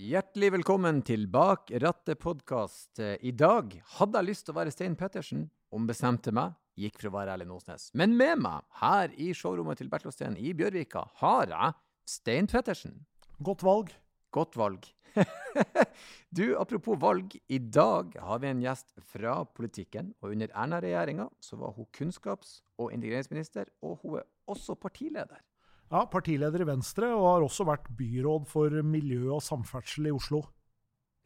Hjertelig velkommen til Bak rattet-podkast. I dag hadde jeg lyst til å være Stein Pettersen, ombestemte meg, gikk for å være Erlend Osnes. Men med meg, her i showrommet til Bertil Osten i Bjørvika, har jeg Stein Pettersen. Godt valg. Godt valg. du, apropos valg. I dag har vi en gjest fra politikken. Og under Erna-regjeringa så var hun kunnskaps- og integreringsminister, og hun er også partileder. Ja, partileder i Venstre, og har også vært byråd for miljø og samferdsel i Oslo.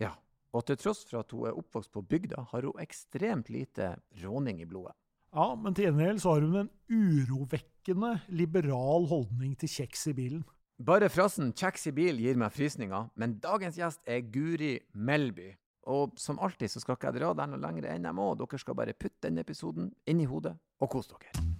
Ja, og til tross for at hun er oppvokst på bygda, har hun ekstremt lite råning i blodet. Ja, men til gjengjeld så har hun en urovekkende liberal holdning til kjeks i bilen. Bare frasen 'kjeks i bil' gir meg frysninger, men dagens gjest er Guri Melby. Og som alltid så skal ikke jeg dra der noe lenger enn jeg må. Dere skal bare putte denne episoden inn i hodet og kose dere.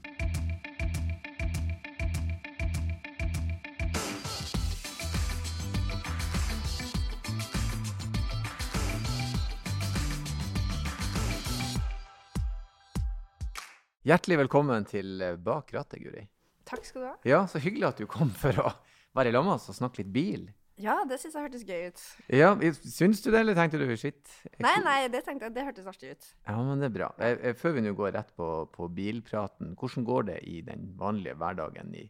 Hjertelig velkommen til eh, Bak rattet, Guri. Takk skal du ha. Ja, så hyggelig at du kom for å være i lag med oss og snakke litt bil. Ja, det syns jeg hørtes gøy ut. Ja, Syns du det, eller tenkte du shit? Nei, nei, det tenkte jeg, det hørtes artig ut. Ja, men det er bra. Eh, eh, Før vi nå går rett på, på bilpraten, hvordan går det i den vanlige hverdagen i,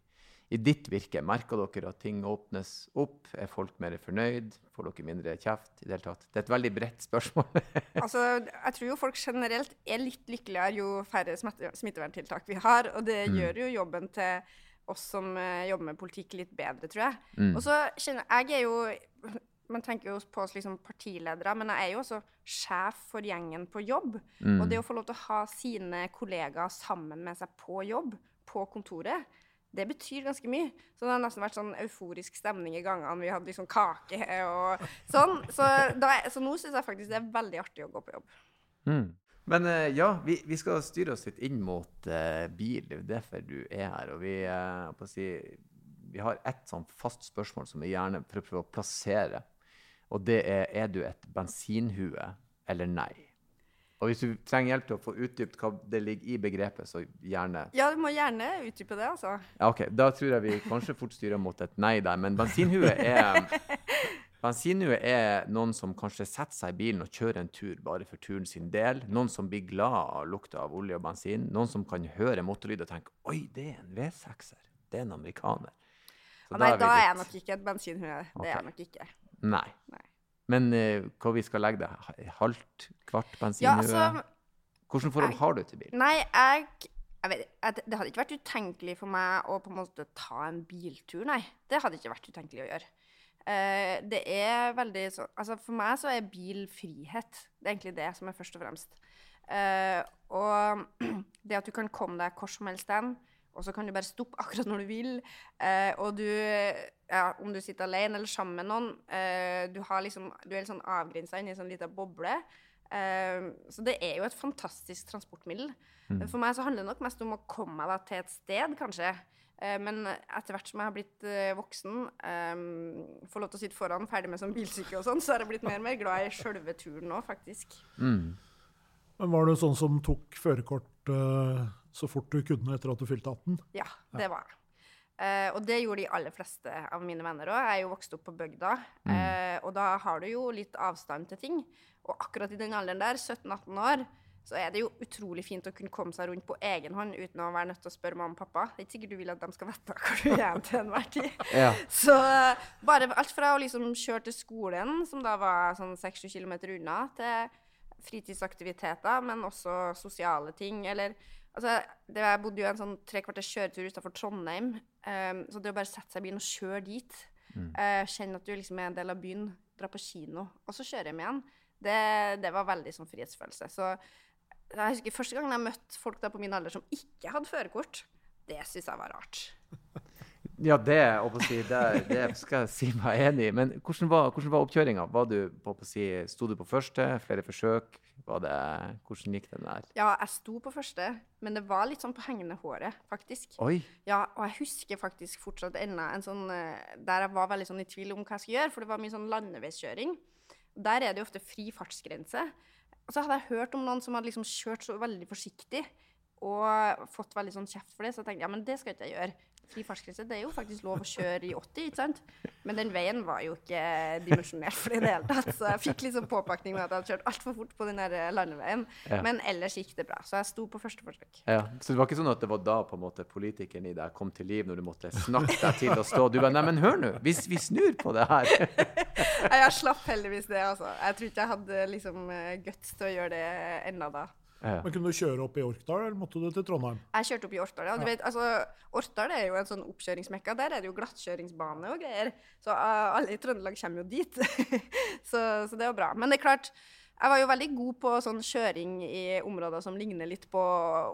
i ditt virke? Merker dere at ting åpnes opp? Er folk mer fornøyd? Får dere mindre kjeft i det hele tatt? Det er et veldig bredt spørsmål. Altså, jeg tror jo folk generelt er litt lykkeligere jo færre smitteverntiltak vi har, og det Mm. gjør jo jobben til oss som eh, jobber med politikk litt bedre, tror jeg. Mm. Og så kjenner jeg er jo man tenker jo på oss liksom partiledere, men jeg er jo også sjef for gjengen på jobb. Mm. Og det å få lov til å ha sine kollegaer sammen med seg på jobb, på kontoret, det betyr ganske mye. Så det har nesten vært sånn euforisk stemning i gangene vi hadde liksom kake og sånn. Så, da, så nå syns jeg faktisk det er veldig artig å gå på jobb. Mm. Men eh, ja, vi, vi skal styre oss litt inn mot uh, bil. Det er derfor du er her. Og vi, uh, si, vi har ett sånn fast spørsmål som vi gjerne prøver å plassere. Og det er er du et bensinhue eller nei? Og hvis du trenger hjelp til å få utdypt hva det ligger i begrepet, så gjerne Ja, du må gjerne utdype det, altså. Ja, OK. Da tror jeg vi kanskje fort styrer mot et nei der. Men bensinhue er Bensinhue er noen som kanskje setter seg i bilen og kjører en tur bare for turen sin del. Noen som blir glad av lukta av olje og bensin. Noen som kan høre motorlyd og tenke Oi, det er en V6-er. Det er en amerikaner. Så nei, vi da er jeg nok ikke et bensinhue. Det okay. er jeg nok ikke. Nei. Nei. Men eh, hva vi skal legge det? Halvt? Kvart Ja, altså Hvilket forhold jeg- har du til bil? Nei, jeg, jeg vet, jeg, Det hadde ikke vært utenkelig for meg å på en måte ta en biltur, nei. Det hadde ikke vært utenkelig å gjøre. Uh, det er veldig så, altså For meg så er bil frihet. Det er egentlig det som er først og fremst. Uh, og det at du kan komme deg hvor som helst hen, og så kan du bare stoppe akkurat når du vil. uh, og du ja, Om du sitter alene eller sammen med noen, uh, du, har liksom, du er litt sånn avgrensa inn i en sånn liten boble. Uh, så det er jo et fantastisk transportmiddel. Mm. For meg så handler det nok mest om å komme meg da til et sted, kanskje. Eh, men etter hvert som jeg har blitt voksen, um, får lov til å sitte foran, ferdig med sånn bilsyke og sånn, så har jeg blitt mer og mer glad i sjølve turen nå, faktisk. Mm. Men var du sånn som tok førerkort så fort du kunne etter at du fylte 18? Ja, det var jeg. Eh, og det gjorde de aller fleste av mine venner òg. Jeg er jo vokst opp på bygda, eh, og da har du jo litt avstand til ting. Og akkurat i den alderen der, 17-18 år, så er det jo utrolig fint å kunne komme seg rundt på egen hånd uten å være nødt til å spørre mamma og pappa. Det er ikke sikkert du vil at de skal vite hvor du er til enhver tid. Ja. Så eh, bare alt fra å liksom kjøre til skolen, som da var sånn 6-7 km unna, til fritidsaktiviteter, men også sosiale ting. Eller altså, det, Jeg bodde jo en sånn tre kvarters kjøretur utenfor Trondheim. Um, så det å bare sette seg i bilen og kjøre dit, eh, kjenne at du liksom er en del av byen, dra på kino, og så kjøre hjem igjen, det, det var veldig sånn frihetsfølelse. Så jeg husker første gangen jeg møtte folk da på min alder som ikke hadde førerkort, det syns jeg var rart. Ja, det, si, det, det skal jeg si meg enig i. Men hvordan var, hvordan var oppkjøringa? Var du på, på si, sto du på første? Flere forsøk? Det, hvordan gikk den der? Ja, jeg sto på første, men det var litt sånn på hengende håret, faktisk. Oi! Ja, og jeg husker faktisk fortsatt ennå en sånn eh, der jeg var veldig sånn i tvil om hva jeg skulle gjøre, for det var mye sånn landeveiskjøring. Der er det jo ofte fri fartsgrense. Og så hadde jeg hørt om noen som hadde liksom kjørt så veldig forsiktig og fått veldig sånn kjeft for det, så jeg tenkte ja, men det skal ikke jeg gjøre. Fri fartsgrense. Det er jo faktisk lov å kjøre i 80, ikke sant? Men den veien var jo ikke dimensjonert for det i det hele tatt. Så jeg fikk liksom påpakning med at jeg hadde kjørt altfor fort på den der landeveien. Ja. Men ellers gikk det bra. Så jeg sto på første forsøk. Ja, Så det var ikke sånn at det var da på en måte politikeren i deg kom til liv, når du måtte snakke deg til å stå? Du bare Nei, men hør nå, vi, vi snur på det her. Jeg slapp heldigvis det, altså. Jeg tror ikke jeg hadde liksom eh, guts til å gjøre det ennå da. Ja. Men Kunne du kjøre opp i Orkdal, eller måtte du til Trondheim? Jeg kjørte opp i Orkdal. Ja. Du vet, altså, Orkdal er jo en sånn oppkjøringsmekka. Der er det jo glattkjøringsbane og greier. Så uh, alle i Trøndelag kommer jo dit. så, så det var bra. Men det er klart, jeg var jo veldig god på sånn kjøring i områder som ligner litt på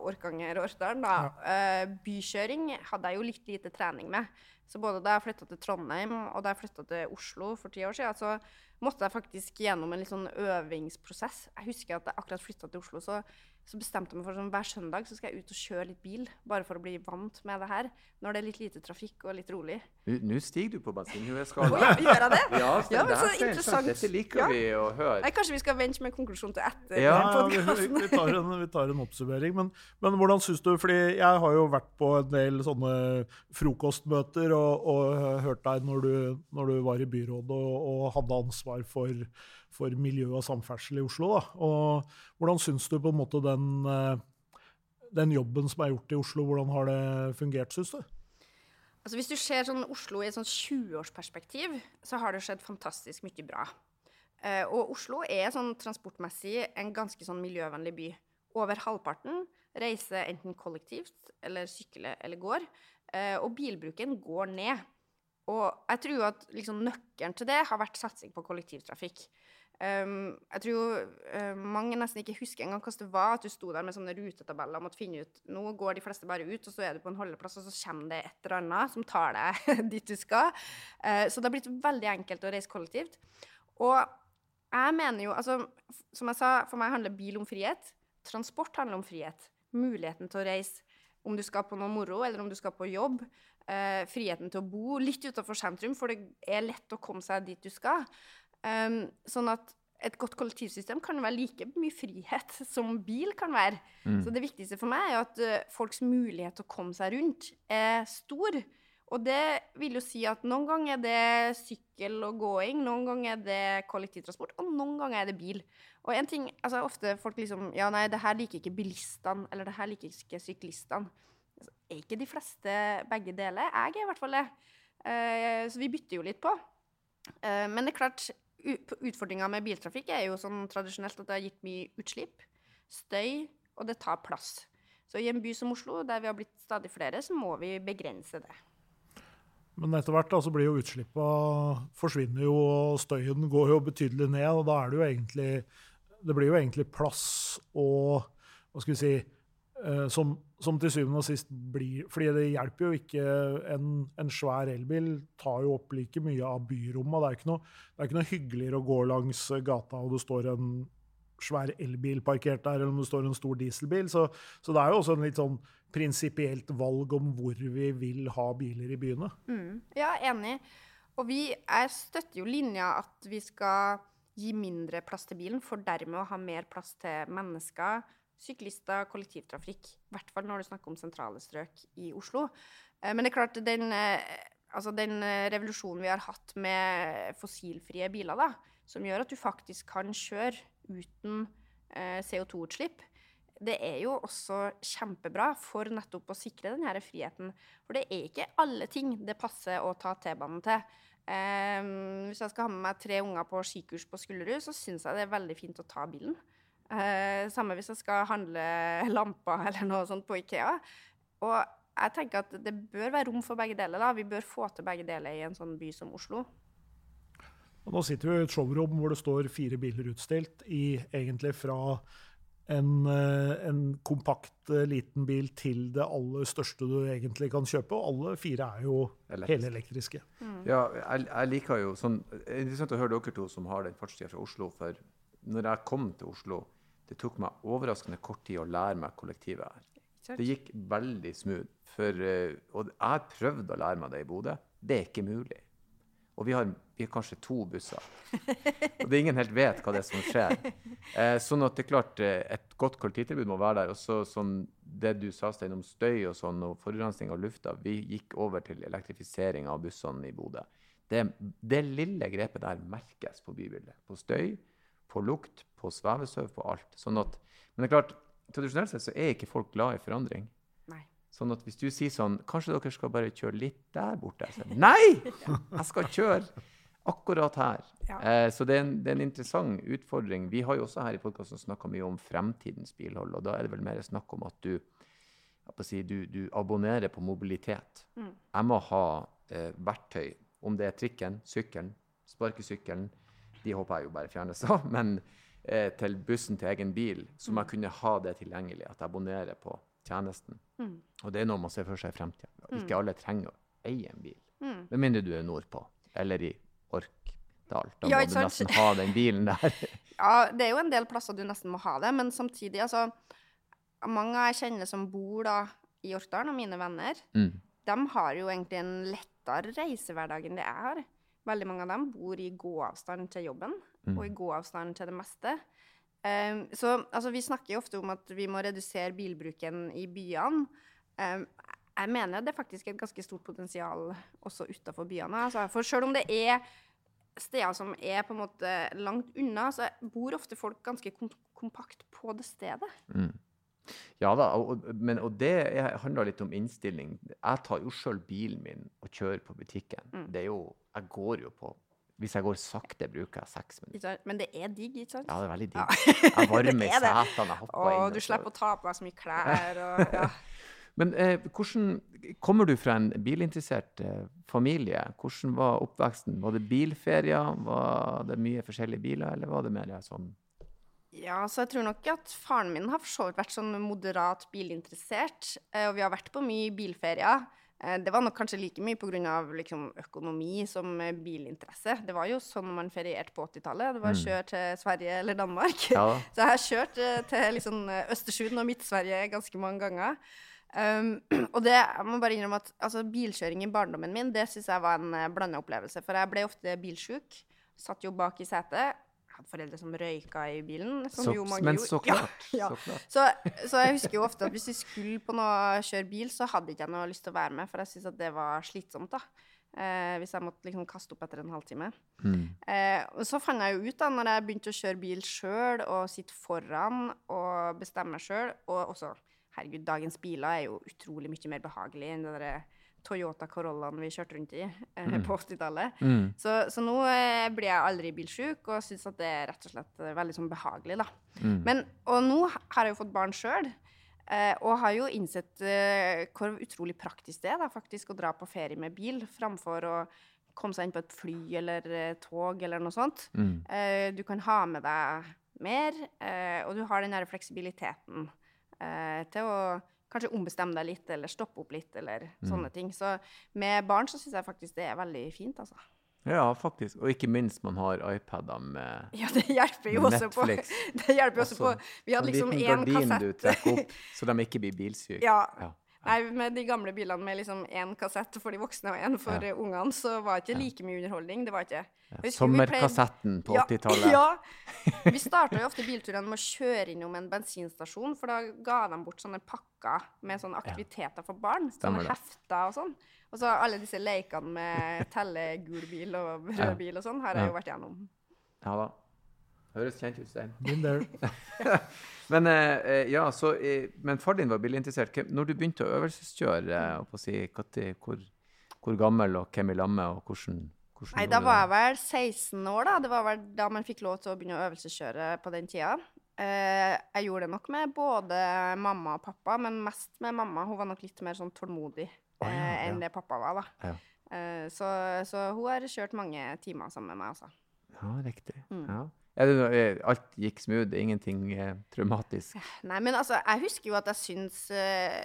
Orkanger og Orkdal. Ja. Uh, bykjøring hadde jeg jo litt lite trening med. Så både da jeg flytta til Trondheim og da jeg flytta til Oslo for ti år siden, så måtte jeg faktisk gjennom en litt sånn øvingsprosess. Jeg husker at jeg akkurat flytta til Oslo, så, så bestemte jeg meg for sånn, hver søndag så skal jeg ut og kjøre litt bil, bare for å bli vant med det her, når det er litt lite trafikk og litt rolig. Nå stiger du på bensinhueskala. ja, gjør jeg det? Ja, Ja, men det så så interessant. Dette liker Ja. vi å høre. Nei, kanskje vi skal vente med konklusjonen til etter Ja, podkasten. vi, vi, tar en, vi tar en oppsummering. Men, men hvordan syns du Fordi jeg har jo vært på en del sånne frokostmøter og, og hørt deg når du, når du var i byrådet og, og hadde ansvar for, for miljø og samferdsel i Oslo. Da. Og hvordan syns du på en måte den, eh, den jobben som er gjort i Oslo, hvordan har det fungert, syns du? Altså, hvis du ser sånn Oslo i et sånn 20-årsperspektiv, så har det skjedd fantastisk mye bra. Eh, og Oslo er sånn transportmessig en ganske sånn miljøvennlig by. Over halvparten reiser enten kollektivt eller sykler eller går. Eh, og bilbruken går ned. Og jeg tror at liksom, nøkkelen til det har vært satsing på kollektivtrafikk. Um, jeg tror uh, mange nesten ikke husker engang hvordan det var at du sto der med sånne rutetabeller og måtte finne ut Nå går de fleste bare ut, og så er du på en holdeplass, og så kommer det et eller annet som tar deg dit du skal. Uh, så det har blitt veldig enkelt å reise kollektivt. Og jeg mener jo Altså, som jeg sa, for meg handler bil om frihet. Transport handler om frihet. Muligheten til å reise om du skal på noe moro, eller om du skal på jobb. Uh, friheten til å bo litt utenfor sentrum, for det er lett å komme seg dit du skal. Um, sånn at et godt kollektivsystem kan være like mye frihet som bil kan være. Så det viktigste for meg er at uh, folks mulighet til å komme seg rundt er stor. Og det vil jo si at noen ganger er det sykkel og gåing, noen ganger er det kollektivtransport, og noen ganger er det bil. Og en ting, altså ofte folk liksom Ja, nei, det her liker ikke bilistene, eller det her liker ikke syklistene. Altså, er ikke de fleste begge deler? Jeg er i hvert fall det. Uh, så vi bytter jo litt på. Uh, men det er klart, utfordringa med biltrafikk er jo sånn tradisjonelt at det har gitt mye utslipp, støy, og det tar plass. Så i en by som Oslo, der vi har blitt stadig flere, så må vi begrense det. Men etter hvert da, så blir jo utslippa forsvinner jo, og støyen går jo betydelig ned. og da er det jo egentlig Det blir jo egentlig plass og Hva skal vi si eh, som, som til syvende og sist blir fordi det hjelper jo ikke En, en svær elbil tar jo opp like mye av byrommet. Det er ikke noe, det er ikke noe hyggeligere å gå langs gata og det står en svær elbil parkert der, eller om det står en stor dieselbil. Så, så det er jo også en litt sånn prinsipielt valg om hvor vi vil ha biler i byene. Ja, enig. Og vi er, støtter jo linja at vi skal gi mindre plass til bilen, for dermed å ha mer plass til mennesker, syklister, kollektivtrafikk. I hvert fall når du snakker om sentrale strøk i Oslo. Eh, Men det er klart, den, eh, altså den eh, revolusjonen vi har hatt med fossilfrie biler, da, som gjør at du faktisk kan kjøre uten eh, CO2-utslipp, det er jo også kjempebra for nettopp å sikre denne friheten. For det er ikke alle ting det passer å ta T-banen til. Hvis jeg skal ha med meg tre unger på skikurs på Skullerud, så syns jeg det er veldig fint å ta bilen. Eh, samme hvis jeg skal handle lamper eller noe sånt på Ikea. Og jeg tenker at det bør være rom for begge deler. da. Vi bør få til begge deler i en sånn by som Oslo. Og nå sitter vi i et showrom hvor det står fire biler utstilt, i egentlig fra en, eh, en kompakt eh, liten bil til det aller største du egentlig kan kjøpe. Og alle fire er jo Elektriske. helelektriske. Ja, jeg, jeg liker jo sånn er Interessant å høre dere to som har den fartstida fra Oslo. For når jeg kom til Oslo, det tok meg overraskende kort tid å lære meg kollektivet her. Det gikk veldig smooth. For, eh, og jeg har prøvd å lære meg det i Bodø. Det er ikke mulig. Og vi har, vi har kanskje to busser. Og det ingen helt vet hva det er som skjer. Eh, sånn at det er klart, eh, et godt kollektivtilbud må være der. Og så sånn, det du sa, Stein, om støy og sånn, og forurensning av lufta, vi gikk over til elektrifisering av bussene i Bodø. Det, det lille grepet der merkes på bybildet. På støy, på lukt, på svevestøv, på alt. Sånn at, men det er klart, tradisjonelt sett så er ikke folk glad i forandring. Nei. Sånn at hvis du sier sånn Kanskje dere skal bare kjøre litt der borte? Så, Nei! Jeg skal kjøre akkurat her. Ja. Eh, så det er, en, det er en interessant utfordring. Vi har jo også her i podkasten snakka mye om fremtidens bilhold, og da er det vel mer snakk om at du, jeg si, du, du abonnerer på mobilitet. Mm. Jeg må ha eh, verktøy, om det er trikken, sykkelen, sparkesykkelen, de håper jeg jo bare fjernes da, men eh, til bussen til egen bil, så må jeg kunne ha det tilgjengelig, at jeg abonnerer på tjenesten. Mm. Og det er noe man ser for seg i fremtiden. Ikke alle trenger å eie en bil. Mm. Med mindre du er nordpå, eller i Orkdal. Da må ja, du nesten ha den bilen der. Ja, det er jo en del plasser du nesten må ha det, men samtidig, altså Mange jeg kjenner som bor da i Orkdalen, og mine venner, Mm. de har jo egentlig en lettere reisehverdag enn det jeg har. Veldig mange av dem bor i gåavstand til jobben, Mm. og i gåavstand til det meste. Um, så altså, vi snakker jo ofte om at vi må redusere bilbruken i byene. Um, jeg mener det er faktisk et ganske stort potensial også utafor byene. Altså, for selv om det er steder som er på en måte langt unna, så bor ofte folk ganske kom kompakt på det stedet. Mm. Ja da, og, men, og det er- handler litt om innstilling. Jeg tar jo sjøl bilen min og kjører på butikken. Mm. Det er jo, jeg går jo på Hvis jeg går sakte, bruker jeg seks minutter. Men det er digg, ikke sant? Ja, det er veldig Ja. digg. Jeg varmer i setene, jeg hopper inn. Og du slipper å ta på deg så mye klær og ja. Men eh, hvordan Kommer du fra en bilinteressert eh, familie? Hvordan var oppveksten? Var det bilferier? Var det mye forskjellige biler, eller var det mer sånn Ja, så jeg tror nok at faren min har for så vidt vært sånn moderat bilinteressert, eh, og vi har vært på mye bilferier. Eh, Det var nok kanskje like mye pga. Liksom, økonomi som eh, bilinteresse. Det var jo sånn man ferierte på 80-tallet. Det var Mm. kjør til Sverige eller Danmark. Ja. Så jeg har kjørt til liksom, Østersund og Midt-Sverige ganske mange ganger. Um, og det, jeg må bare innrømme at altså, bilkjøring i barndommen min det synes jeg var en blanda opplevelse. For jeg ble ofte bilsjuk. Satt jo bak i setet. Jeg hadde foreldre som røyka i bilen. Som Så, men så klart. Ja, ja. Så klart. Så, så jeg husker jo ofte at hvis vi skulle på noe kjøre bil, så hadde ikke jeg noe lyst til å være med, for jeg syntes at det var slitsomt. da. Eh, hvis jeg måtte liksom kaste opp etter en halvtime. Mm. Eh, og så fant jeg jo ut, da, når jeg begynte å kjøre bil sjøl og sitte foran og bestemme sjøl, og også Herregud, dagens biler er jo utrolig mye mer behagelig enn det der Toyota Corollaen vi kjørte rundt i eh, Mm. på 80-tallet. Mm. Så, så nå eh, blir jeg aldri bilsjuk og syns at det er rett og slett eh, veldig sånn behagelig, da. Mm. Men, og nå har jeg jo fått barn sjøl. Eh, og har jo innsett eh, hvor utrolig praktisk det er da, faktisk å dra på ferie med bil, framfor å komme seg inn på et fly eller eh, tog eller noe sånt. Mm. Du kan ha med deg mer, og du har den der fleksibiliteten til å kanskje ombestemme deg litt, eller stoppe opp litt, eller sånne ting. Så med barn så syns jeg faktisk det er veldig fint, altså. Ja, faktisk. Og ikke minst man har iPader med Ja, det hjelper jo også på Det hjelper jo også på Vi hadde en liksom liten gardin kassett. du trekker opp, så de ikke blir bilsyke. Ja. Ja. Nei, med de gamle bilene med liksom én kassett for de voksne og én for Ja. ungene, så var det ikke like mye underholdning. Det var ikke Ja. Sommerkassetten på 80-tallet. Ja. Vi starta jo ofte bilturene med å kjøre innom en bensinstasjon, for da ga de bort sånne pakker med sånne aktiviteter for barn. Stemmer sånne det. hefter og sånn. Og så alle disse lekene med telle gul bil og rød bil og sånn, har jeg jo vært gjennom. Ja da. Høres kjent ut, Stein. Been there. Men, eh, eh, ja, så, eh, men far din var bilinteressert. Når du begynte å øvelseskjøre, eh, på å si, hva hvor, hvor gammel og hvem i lammet, og hvordan, hvordan Nei, da var jeg vel 16 år, da. Det var vel da man fikk lov til å begynne å øvelseskjøre på den tida. Eh, jeg gjorde det nok med både mamma og pappa, men mest med mamma. Hun var nok litt mer sånn tålmodig Å, ja, ja. enn det pappa var, da. Ja. Eh, så, så hun har kjørt mange timer sammen med meg, altså. Ja, riktig. Mm. Ja. Eh, alt gikk smooth, ingenting eh, traumatisk? Nei, men altså, jeg husker jo at jeg syns eh,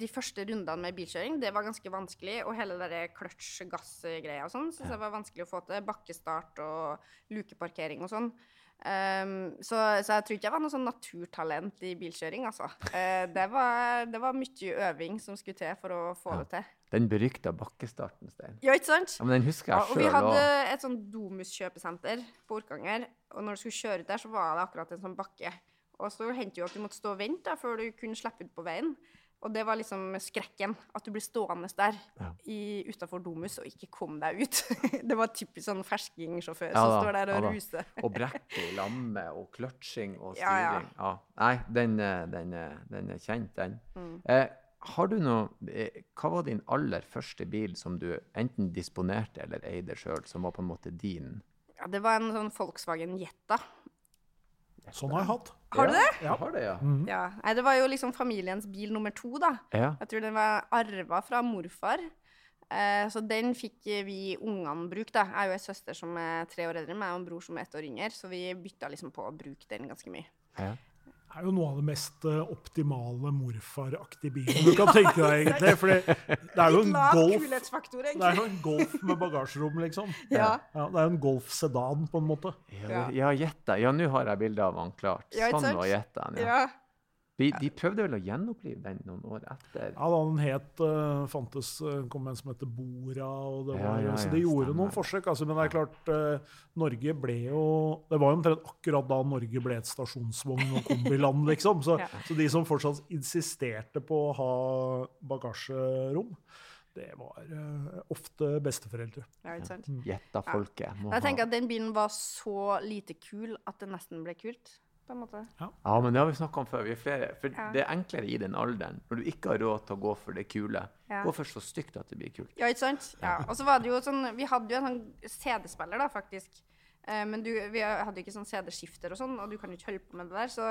de første rundene med bilkjøring, det var ganske vanskelig. Og hele det kløtsj-gass-greia og sånn syns jeg var vanskelig å få til. Bakkestart og lukeparkering og sånn. Um, så, så jeg tror ikke jeg var noe sånn naturtalent i bilkjøring, altså. Uh, det, var, det var mye øving som skulle til for å få Ja. det til. Den berykta bakkestarten, Stein. Ja, ikke sant? Ja, men den husker Ja, jeg og vi hadde også. et sånn Domus-kjøpesenter på Orkanger, og når du skulle kjøre ut der, så var det akkurat en sånn bakke. Og så hendte jo at du måtte stå og vente da, før du kunne slippe ut på veien. Og det var liksom skrekken. At du blir stående der Ja. utafor Domus og ikke kom deg ut. det var typisk sånn ferskingsjåfør Ja som står der og ja ruser. Og brekk i lammet og kløtsjing og Ja, ja. styring. Ja, Nei, den, den, den er kjent, den. Mm. Eh, har du noe eh, Hva var din aller første bil som du enten disponerte eller eide sjøl, som var på en måte din? Ja, det var en sånn Volkswagen Jetta. Sånn har jeg hatt. Har du det? Ja, har det, ja. Ja. Nei, det var jo liksom familiens bil nummer to, da. ja. Jeg tror den var arva fra morfar. Eh, så den fikk vi ungene bruke, da. Jeg er jo ei søster som er tre år eldre enn meg, og en bror som er ett år yngre, så vi bytta liksom på å bruke den ganske mye. ja. Det er jo noe av det mest eh, optimale morfaraktige bilen du kan tenke deg, egentlig. For det, er jo en golf det er jo en golf med bagasjerom, liksom. Ja. Ja, det er jo en golf-sedan, på en måte. Ja, ja. Ja, nå har jeg bilde av han klart. Sånn var gjettaen, ja. De, de prøvde vel å gjenopplive den noen år etter? Ja, da den het uh, fantes uh, kom en som heter Bora, og det Ja, ja, ja, så de gjorde stemmer. noen forsøk. Altså, men det er klart, uh, Norge ble jo Det var jo omtrent akkurat da Norge ble et stasjonsvogn- og kombiland, liksom. Så, Ja. så de som fortsatt insisterte på å ha bagasjerom, det var uh, ofte besteforeldre. ja, ikke sant. Gjetta folket. Jeg tenker at den bilen var så lite kul at det nesten ble kult, på en måte. Ja, men det har vi snakka om før. Vi er flere. For Ja. det er enklere i den alderen, når du ikke har råd til å gå for det kule. Ja. Gå for så stygt at det blir kult. Ja, ikke sant? Ja. Og så var det jo sånn Vi hadde jo en sånn CD-spiller, da, faktisk. Eh, men du, vi hadde jo ikke sånn CD-skifter og sånn, og du kan jo ikke holde på med det der. Så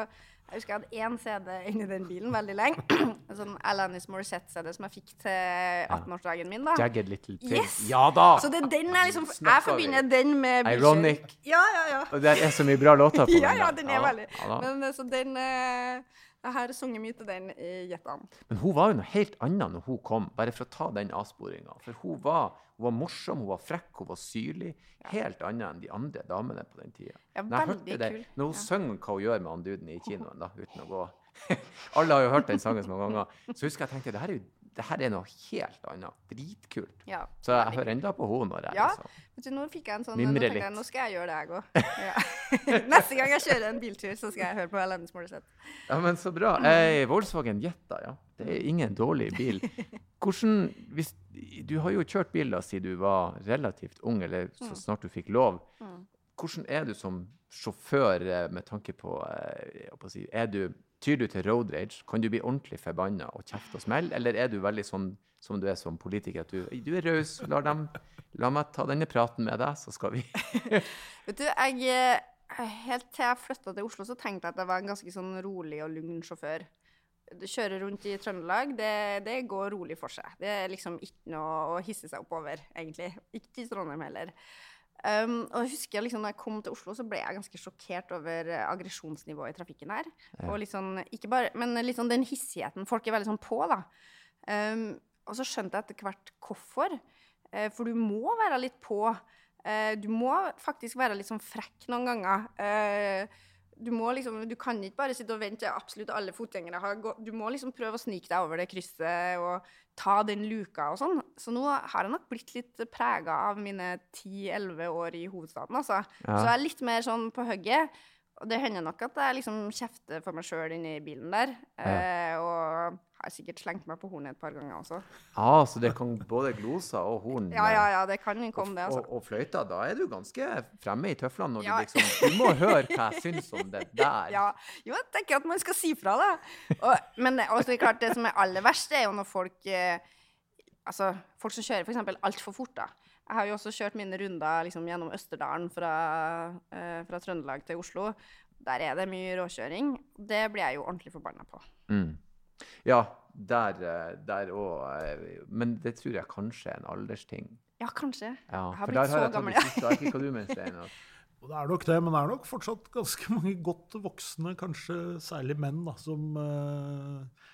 jeg husker jeg hadde én CD inni den bilen veldig lenge. en sånn Alanis Morissette-CD som jeg fikk til 18-årsdagen min. da. Jagged Little Pig. Yes! Ja da! Så det er den jeg liksom Jeg forbinder den med bilkjøring. Ironic. Ja, ja, ja. Og det er så mye bra låter på den. ja, ja, den er veldig. Ja. Men eh, så den eh, Jeg har sunget mye til den i Jetan. Men hun var jo noe helt annet når hun kom, bare for å ta den avsporinga. For hun var, hun var morsom, hun var frekk, hun var syrlig. Helt annet enn de andre damene på den tida. Ja, Når, det, når hun Ja. synger hva hun gjør med han duden i kinoen, da, uten å gå Alle har jo hørt den sangen så mange ganger. Så husker jeg tenkte det her er, jo, det her er noe helt annet. Dritkult. Ja. Så jeg hører enda på henne når jeg Ja. liksom du, nå fikk jeg en sånn Mimre litt. jeg, nå skal jeg gjøre det, jeg òg. Ja. Neste gang jeg kjører en biltur, så skal jeg høre på Alanis Morissette. Ja, men så bra. Eh, Volkswagen Jetta, ja. Det er ingen dårlig bil. Hvordan, hvis, du har jo kjørt bil da siden du var relativt ung, eller så snart du fikk lov. Mm. Hvordan er du som sjåfør eh, med tanke på, eh, si, er du, Tyr du til road rage? Kan du bli ordentlig forbanna og kjefte og smelle? Eller er du veldig sånn som du er som politiker, at du, du er raus, la, meg ta denne praten med deg, så skal vi Vet du, jeg eh, Helt til jeg flytta til Oslo, så tenkte jeg at jeg var en ganske sånn rolig og lugn sjåfør. Kjøre rundt i Trøndelag, det, det går rolig for seg. Det er liksom ikke noe å hisse seg opp over, egentlig. Ikke i Trondheim heller. Um, og jeg husker liksom, når jeg kom til Oslo, så ble jeg ganske sjokkert over eh, aggresjonsnivået i trafikken her. Og litt sånn, ikke bare, men sånn den hissigheten. Folk er veldig sånn på, da. Um, og så skjønte jeg etter hvert hvorfor. Uh, for du må være litt på. Uh, du må faktisk være litt sånn frekk noen ganger. Eh, du, må liksom, du kan ikke bare sitte og vente til absolutt alle fotgjengere har gått. Du må liksom prøve å snike deg over det krysset og ta den luka og sånn. Så nå har jeg nok blitt litt prega av mine 10-11 år i hovedstaden, altså. Ja. Så jeg er litt mer sånn på hugget. Og det hender nok at jeg liksom kjefter for meg sjøl inni bilen der. Eh, og har sikkert slengt meg på hornet et par ganger også. Ah, så det kan både gloser og horn Ja, ja, ja, det kan komme, det, altså. Og, og fløyta, da er du ganske fremme i tøflene når Ja. du liksom Du må høre hva jeg syns om det der. Ja, jo, jeg tenker at man skal si fra, da. Og, men det, også, klart, det som er aller verst, er jo når folk eh, Altså, folk som kjører f.eks. altfor fort, da. Jeg har jo også kjørt mine runder liksom, gjennom Østerdalen fra, eh, fra Trøndelag til Oslo. Der er det mye råkjøring. Det blir jeg jo ordentlig forbanna på. Mm. Ja, der, eh, der òg. Men det tror jeg kanskje er en aldersting. Ja, kanskje. Ja, Jeg har blitt der har så jeg tatt gammel, det ja. Jeg vet ikke hva du mener, Steinar. Det er nok det, men det er nok fortsatt ganske mange godt voksne, kanskje særlig menn, da, som eh,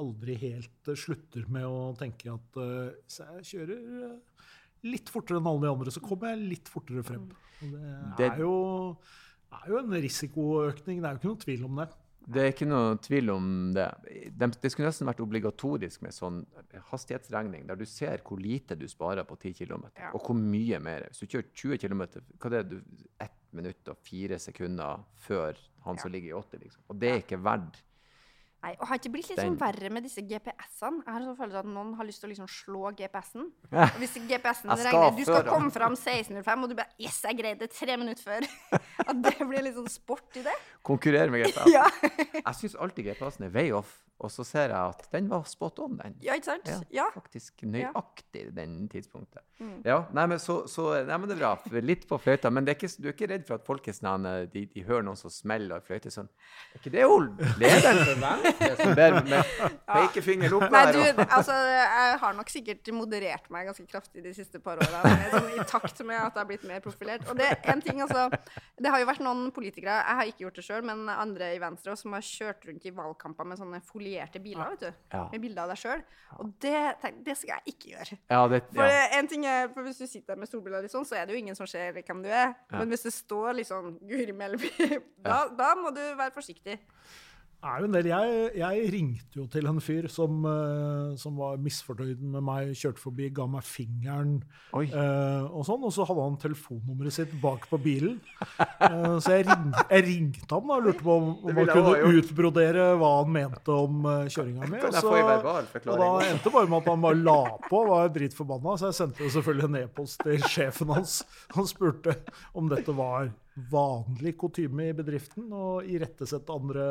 aldri helt eh, slutter med å tenke at eh, hvis jeg kjører eh, litt fortere enn alle de andre, så kommer jeg litt fortere frem. Og det, Det- er, jo, er jo en risikoøkning, det er jo ikke noen tvil om det. Det er ikke noe tvil om det. De, det skulle nesten vært obligatorisk med sånn hastighetsregning, der du ser hvor lite du sparer på 10 km, Ja. og hvor mye mer. Hvis du kjører 20 km, hva er det du Ett minutt og 4 sekunder før han som ligger i åtte, liksom. Og det er ikke verdt Nei, og Har ikke blitt litt sånn verre med disse GPS-ene? Jeg har sånn følelse at noen har lyst til å liksom slå GPS-en. Og Hvis GPS-en regner Du skal komme fram 16.05, og du bare Yes, jeg greide det tre minutter før. At det blir litt sånn sport i det. Konkurrere med GPS. Ja, Jeg syns alltid GPS-en er way off, og så ser jeg at den var spot on, den. ja ikke sant? Ja, Ja. faktisk nøyaktig den tidspunktet. Mm. Ja, nei, men så, så Nei, men det er bra. Litt på fløyta. Men det er ikke, du er ikke redd for at folk er sånn eh, de, de hører noen som smeller og fløyter sånn Er ikke det hun Lederen for Venstre som ber med pekefinger opp Nei, du, altså, jeg har nok sikkert moderert meg ganske kraftig de siste par årene. Sånn, I takt med at jeg har blitt mer profilert. Og det er en ting, altså Det har jo vært noen politikere, jeg har ikke gjort det sjøl, men andre i Venstre også, som har kjørt rundt i valgkamper med sånne folierte biler, vet du. Ja. Med bilder av deg sjøl. Og det, det skal jeg ikke gjøre. Ja, det, For en ting er, for Hvis du sitter der med solbriller, sånn, så er det jo ingen som ser hvem du er. Ja. Men hvis det står liksom Guri Melby, da, da må du være forsiktig. Er jo en del. Jeg, jeg ringte jo til en fyr som, eh, som var misfornøyd med meg, kjørte forbi, ga meg fingeren eh, og sånn. Og så hadde han telefonnummeret sitt bak på bilen. Eh, så jeg, ring, jeg ringte ham da, og lurte på om, om han kunne utbrodere hva han mente om uh, kjøringa mi. Og Og da endte bare med at han bare la på og var dritforbanna. Så jeg sendte jo selvfølgelig en e-post til sjefen hans. Han spurte om dette var vanlig kutyme i bedriften, og irettesette andre,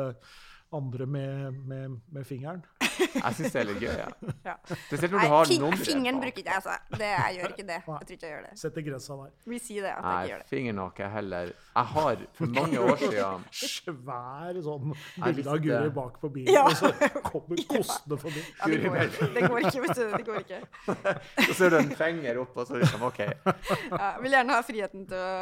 andre med, med, med fingeren. Jeg syns det er litt gøy, ja. Ja. Spesielt når Nei, du har fing, fingeren bruker ikke jeg, altså. Det, jeg gjør ikke det. Jeg tror ikke jeg gjør det. Setter grensa der. Vi sier det, at jeg ikke gjør det. fingeren har ikke jeg heller. Jeg har for mange år siden Svær sånn bilde av Guri bak på bilen, Ja. og så kommer kostene forbi. Ja, det, går, ikke. det går ikke, vet du. Det går ikke. Så ser du en finger opp, og så liksom OK. Ja, jeg vil gjerne ha friheten til å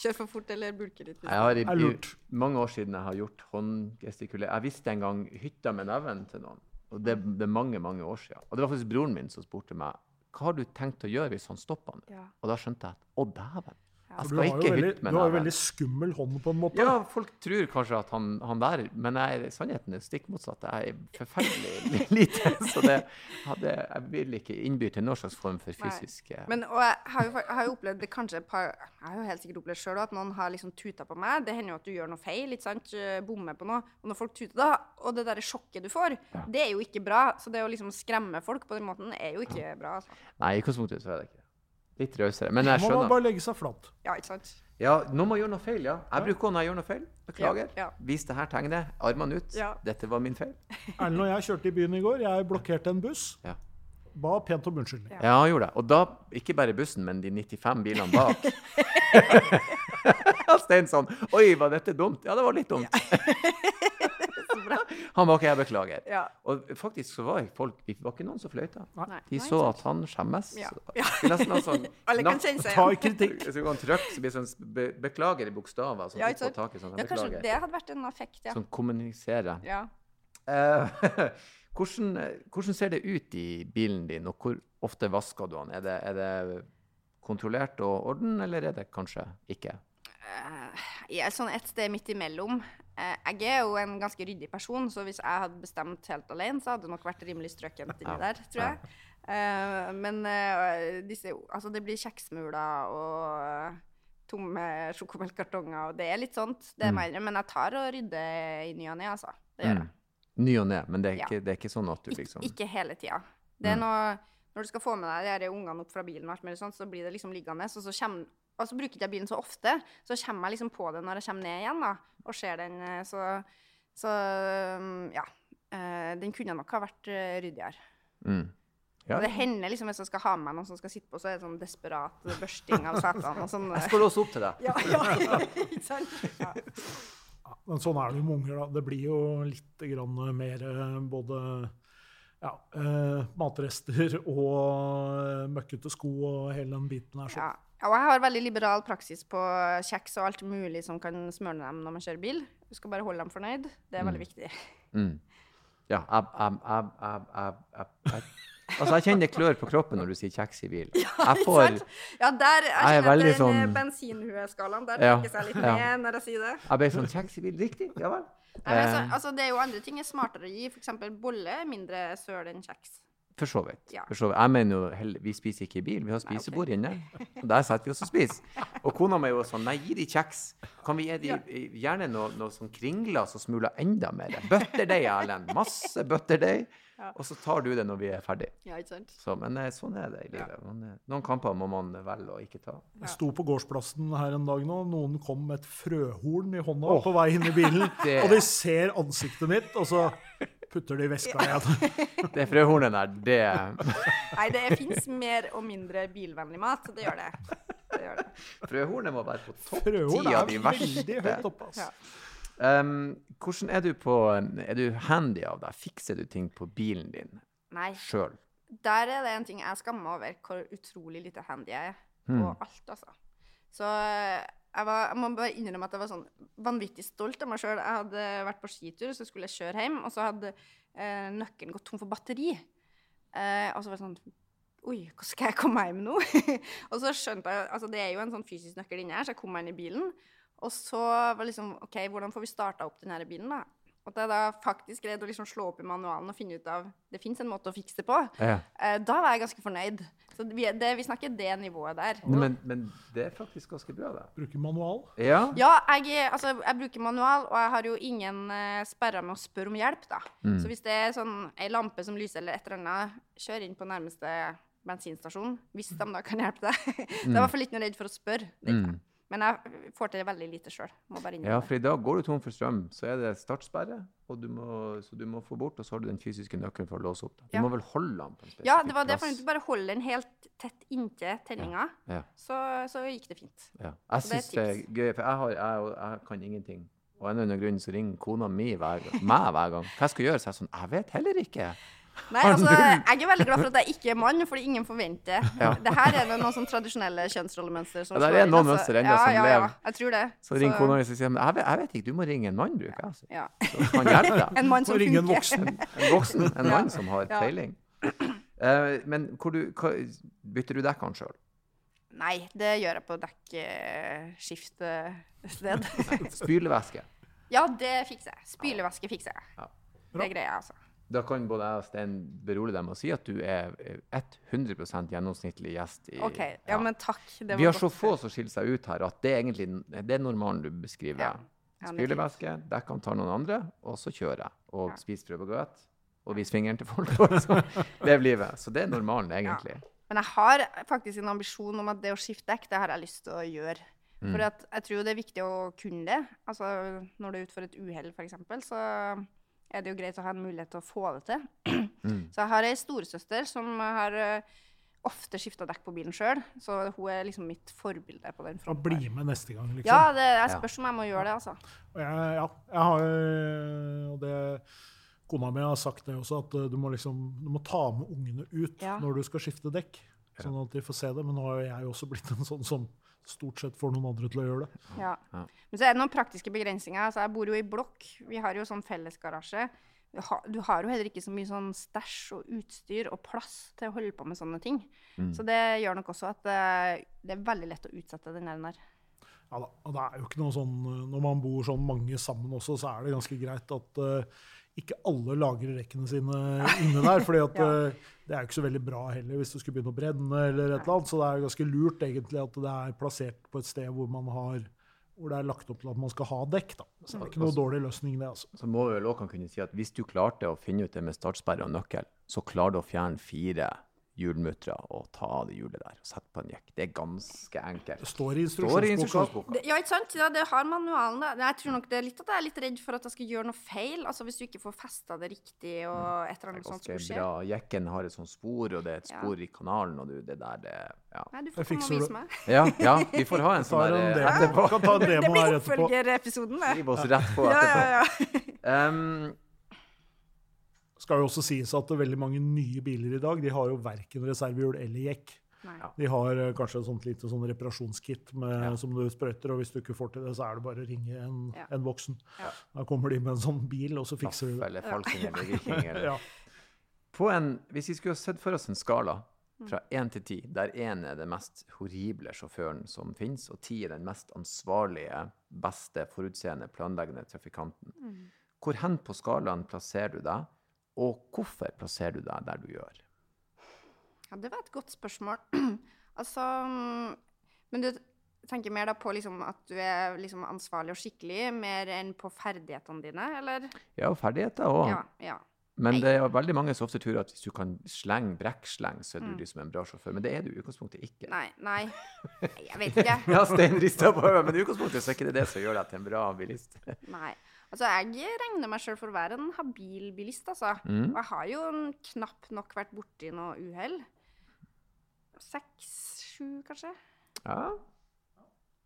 kjøre for fort eller bulke litt. Jeg har i, i mange år siden jeg har gjort håndgestikulering. Jeg visste en gang hytta med neven til noen. Og det, det er mange, mange år siden. Og det var faktisk broren min som spurte meg hva har du tenkt å gjøre hvis han stopper han? Ja. Og da skjønte jeg at å, dæven. Ja. Jeg Du skal har jo ikke veldig, hytte du har jo veldig skummel hånd, på en måte. Ja, folk tror kanskje at han, han der Men jeg, sannheten er stikk motsatt. Jeg er forferdelig lite. Så det, hadde, jeg vil ikke innby til noen slags form for fysisk Nei. Men, og jeg har, jo, jeg har jo opplevd det kanskje et par Jeg har jo helt sikkert opplevd sjøl at noen har liksom tuta på meg. Det hender jo at du gjør noe feil, ikke sant? eh, bommer på noe. Og når folk tuter da, og det der sjokket du får, det er jo ikke bra. Så det å liksom skremme folk på den måten er jo ikke bra. Altså. Nei, i utgangspunktet så er det ikke det. Litt rausere. Men jeg skjønner. Man må bare legge seg flat. Ja, ikke sant? Ja, noen må gjøre noe feil, ja. Jeg bruker å når jeg gjør noe feil. Beklager. Ja, ja. Vis det her tegnet. Armene ut. Ja. Dette var min feil. Erlend og jeg kjørte i byen i går. Jeg blokkerte en buss. Ja. Ba pent om unnskyldning. Ja. Ja, han gjorde det. Og da, ikke bare bussen, men de 95 bilene bak. Stein sånn Oi, var dette dumt? Ja, det var litt dumt. Så bra. Han var ikke jeg beklager. Ja. Og faktisk så var jeg folk Det var ikke noen som fløyta. Nei. De så at han skjemmes. Ja. Ja. Nesten noe sånn Alle kan kjenne seg igjen. Så han trykk, så blir sånn be, Beklager i bokstaver. Sånn, Ja, ja, ikke sant? tak sånn, Ja, kanskje beklager. det hadde vært en effekt, ja. Som kommuniserer. ja. Eh, hvordan, hvordan ser det ut i bilen din, og hvor ofte vasker du den? Er det, er det kontrollert og orden, eller er det kanskje ikke? Eh, Jeg er sånn et sted midt imellom. Eh, Jeg er jo en ganske ryddig person, så hvis jeg hadde bestemt helt alene, så hadde det nok vært rimelig strøkent inni der, tror jeg. Eh, Men eh, disse, altså det blir kjeksmuler og tomme sjokomelkkartonger, og det er litt sånt. Det er Mm. mer, men jeg tar og rydder i ny og ne, altså. Det gjør jeg. Mm. Ny og ne, men det er, ikke, det er ikke sånn at du Ik liksom Ikke hele tida. Det er Mm. noe Når du skal få med deg de ungene opp fra bilen, og alt mulig sånt, så blir det liksom liggende. Og så, kommer, og så bruker ikke jeg bilen så ofte, så kommer jeg liksom på det når jeg kommer ned igjen da, og ser den. eh, Så, så mm, ja. Eh, Den kunne nok ha vært eh, ryddigere. mm. ja. Det hender liksom hvis jeg skal ha med meg noen som skal sitte på, så er det sånn desperat børsting av setene og sånn. Jeg skal låse opp til deg. Ja, ja, ikke sant? Ja. Men sånn er det jo med unger. da. Det blir jo litt grann mer både ja, eh, matrester og møkkete sko og hele den biten her. Så. Ja. Ja, og jeg har veldig liberal praksis på kjeks og alt mulig som kan smøre dem når man kjører bil. Du skal bare holde dem fornøyd. Det er veldig viktig. Mm. Ja, jeg, ab, ab, ab, ab, ab, jeg Altså, jeg kjenner det klør på kroppen når du sier kjeks i bil. Jeg får? Ja, der jeg Jeg er veldig sånn- bensinhueskalaen der Ja, jeg litt ja. når jeg sier det. Jeg ble sånn Kjeks i bil, riktig? Ja vel. Nei, Eh, altså, altså, det er jo andre ting er smartere å gi. Eksempel bolle er mindre søl enn kjeks. For så vidt. Ja. For så vidt. Jeg mener jo Vi spiser ikke i bil, vi har spisebord inne. Og der setter vi oss og spiser. Og kona mi er jo sånn Nei, gi de kjeks. Kan vi gi de gjerne noe, noe sånn kringler som smuler enda mer? Bøtterdeig, Erlend. Masse butterdeig. Og så tar du det når vi er ferdig. Ja, ikke sant? Så, men eh, sånn er det i livet. Man, eh, noen kamper må man velge å ikke ta. Jeg sto på gårdsplassen her en dag nå. Noen kom med et frøhorn i hånda på vei inn i bilen. Det- Og de ser ansiktet mitt, og så putter det i veska igjen. Det frøhornet der, det Nei, det fins mer og mindre bilvennlig mat. Det gjør det. det, gjør det. Frøhornet må være på topp ti er av de verste. Altså. Ja. Um, hvordan er du på Er du handy av deg? Fikser du ting på bilen din sjøl? der er det en ting jeg skammer meg over, hvor utrolig lite handy jeg er på mm. alt, altså. Så jeg, var, jeg må bare innrømme at jeg var sånn vanvittig stolt av meg sjøl. Jeg hadde vært på skitur, så skulle jeg kjøre hjem, og så hadde eh, nøkkelen gått tom for batteri. Eh, og så var det sånn Oi, hvordan skal jeg komme hjem nå? og så skjønte jeg Altså, det er jo en sånn fysisk nøkkel inni her, så jeg kom meg inn i bilen. Og så var liksom OK, hvordan får vi starta opp denne bilen, da? Og at jeg da faktisk greide å liksom slå opp i manualen og finne ut av Det fins en måte å fikse det på. Ja. Eh, da var jeg ganske fornøyd. Så vi, det, vi snakker det nivået der. Men, men det er faktisk ganske bra, det. Bruker manual. Ja. Ja, jeg, altså, jeg bruker manual, og jeg har jo ingen uh, sperrer med å spørre om hjelp, da. Mm. Så hvis det er sånn ei lampe som lyser eller et eller annet, kjør inn på nærmeste bensinstasjon, hvis de da kan hjelpe deg. Så jeg er i hvert fall ikke noe redd for å spørre. Litt, det. Men jeg får til veldig lite sjøl. Ja, for i dag går du tom for strøm, så er det startsperre, du må, så du må få bort, og så har du den fysiske nøkkelen for å låse opp. Du Ja. må vel holde den på en spesifikk Ja, det var det. For plass. du bare holder den helt tett inntil tenninga, Ja. så, så gikk det fint. Ja. Jeg syns det er gøy, for jeg, har, jeg, jeg kan ingenting. Og en eller annen grunn så ringer kona mi hver meg hver gang. Hva jeg skal gjøre? Så jeg er sånn Jeg vet heller ikke. Nei, altså, jeg er veldig glad for at jeg ikke er mann, fordi ingen forventer. Det her er det noen sånn tradisjonelle kjønnsrollemønster som Ja, der er noen altså. mønster ennå ja, som ja, lever. Ja, jeg tror det. Så ringer kona og sier men jeg vet, jeg vet ikke, du må ringe en mann, bruker jeg. å si. ja. Så kan hjelpe deg. En mann som ringe en voksen. En voksen, en mann som har Ja. peiling. Eh, men hvor du, hva, bytter du dekkene sjøl? Nei, det gjør jeg på dekkskiftsted. Spylevæske. ja, det fikser jeg. Spylevæske fikser jeg. Ja. Det greier jeg, altså. Da kan både jeg og Stein berolige deg med å si at du er eh, 100% gjennomsnittlig gjest. I, OK. Ja, men takk. Det Vi var har så få som skiller seg ut her, at det er egentlig det er normalen du beskriver. Ja. Ja. Spylevæske, dekkene tar noen andre, og så kjører jeg. Og Ja. spiser brød og. Viser fingeren til folk. Og så lever livet. Så det er normalen, egentlig. Men jeg har faktisk en ambisjon om at det å skifte dekk, det har jeg lyst til å gjøre. Mm. For jeg tror det er viktig å kunne det. Altså, når du er ute for et uhell, f.eks., så er det jo greit å ha en mulighet til å få det til. Mm. Så jeg har ei storesøster som har eh, ofte skifta dekk på bilen sjøl, så hun er liksom mitt forbilde på den fronten. bli med neste gang, liksom. Ja, det, jeg spørs om jeg må gjøre det, altså. Og jeg, ja, jeg har og det Kona mi har sagt det også, at eh, du må, liksom, du må ta med ungene ut Ja. når du skal skifte dekk. Sånn at de får se det. Men nå har jo jeg også blitt en sånn som stort sett får noen andre til å gjøre det. Ja. Ja. Men så er det noen praktiske begrensninger. Altså, jeg bor jo i blokk. Vi har jo sånn fellesgarasje. Du har, du har jo heller ikke så mye sånn stæsj og utstyr og plass til å holde på med sånne ting. Mm. Så det gjør nok også at det, det er veldig lett å utsette den der. Ja da, og det er jo ikke noe sånn, eh, Når man bor sånn mange sammen også, så er det ganske greit at eh, ikke alle lagrer rekkene sine inne der. fordi at Ja. eh, det er jo ikke så veldig bra heller hvis det skulle begynne å brenne. eller et eller annet, Så det er ganske lurt egentlig at det er plassert på et sted hvor man har hvor det er lagt opp til at man skal ha dekk. da. Så det er ikke noe dårlig løsning, det. altså. Så må vi vel også kunne si at hvis du klarte å finne ut det med startsperre og nøkkel, så klarer du å fjerne fire hjulmuttere og ta av det hjulet der og sette på en jekk. Det er ganske enkelt. Det står i i instruksjonsboka. Ja, ikke sant? Ja, det har manualen. da. Jeg tror nok det er litt at jeg er litt redd for at jeg skal gjøre noe feil. Altså Hvis du ikke får festa det riktig og et eller er annet sånt skulle skje. bra. Jekken har et sånt spor, og det er et Ja. spor i kanalen, og du, det der, det Ja. Nei, du får komme og vise meg. Ja, ja vi får ha en sånn en der demo. eh, etterpå. Kan ta en Det demo blir her etterpå. oppfølgerepisoden, det. Skriv oss rett på Ja, etterpå. ja, ja. Um, skal jo også sies at veldig mange nye biler i dag de har jo verken reservehjul eller jekk. Nei. De har eh, kanskje et sånt lite sånn reparasjonskit med, Ja. som du sprøyter, og hvis du ikke får til det, så er det bare å ringe en, Ja. en voksen. Ja. Da kommer de med en sånn bil, og så fikser de Laff det. eller falsing eller viking. Eller. Ja. På en, hvis vi skulle sett for oss en skala fra én til ti, der én er den mest horrible sjåføren som finnes, og ti er den mest ansvarlige, beste, forutseende, planleggende trafikanten, hvor hen på skalaen plasserer du deg, og hvorfor plasserer du deg der du gjør? Ja, det var et godt spørsmål. altså mm, Men du tenker mer da på liksom at du er liksom ansvarlig og skikkelig, mer enn på ferdighetene dine, eller? Ja, og ferdigheter òg. Ja. ja. Men det er veldig mange som ofte tror at hvis du kan slenge brekksleng, så er du Mm. liksom en bra sjåfør. Men det er du i utgangspunktet ikke. Nei, nei. Jeg vet ikke. Ja, Stein rister på hodet, men i utgangspunktet så er ikke det det som gjør deg til en bra bilist. Nei. Altså, jeg regner meg sjøl for å være en habil bilist, altså. Mm. Og jeg har jo knapt nok vært borti noe uhell. Seks, sju, kanskje? Ja.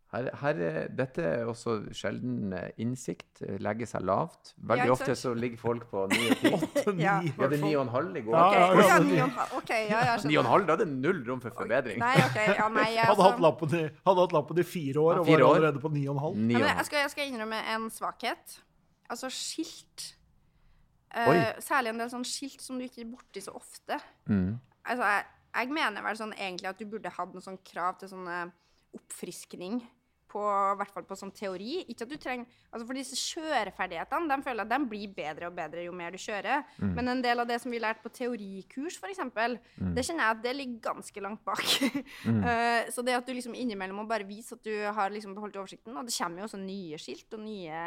Her, her, er- dette er også sjelden eh, innsikt. eh, Legge seg lavt. Veldig ja, ofte så ligger folk på ni og ti. Ni, Ja. i Vi hadde ni fall. og en halv i går. Ja, Ok, ja, å ja, ja. ni og en ja, Ni og en halv, da er det null rom for forbedring. Nei, okay, Ja, nei, jeg, Hadde hatt altså, lappen i, hadde hatt lappen i fire år Ja, og var år. allerede på ni og en halv. Ni Ja, og men en jeg, skal, jeg skal innrømme en svakhet. Altså skilt. Eh, særlig en del sånn skilt som du ikke er borti så ofte. Mm. Altså, jeg, jeg mener vel sånn egentlig at du burde hatt noen sånn krav til sånn oppfriskning på, i hvert fall på sånn teori. Ikke at du trenger, altså For disse kjøreferdighetene de føler at de blir bedre og bedre jo mer du kjører. Mm. Men en del av det som vi lærte på teorikurs, f.eks., Mm. det kjenner jeg at det ligger ganske langt bak. Eh, så det at du liksom innimellom må bare vise at du har liksom beholdt oversikten, og det kommer jo også nye skilt og nye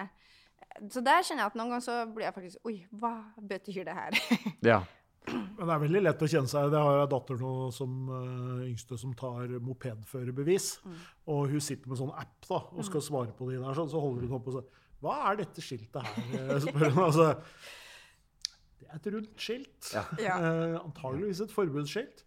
Så der kjenner jeg at noen ganger så blir jeg faktisk Oi, hva betyr det her? Ja. Men det er veldig lett å kjenne seg Det har jeg datter nå som uh, yngste som tar mopedførerbevis. Mm. Og hun sitter med sånn app da, og skal svare på de der, sånn, så holder hun opp og sier Hva er dette skiltet her? Eh, spør hun. Altså, det er et rundt skilt. Ja. Ja. Eh, antageligvis et forbudsskilt.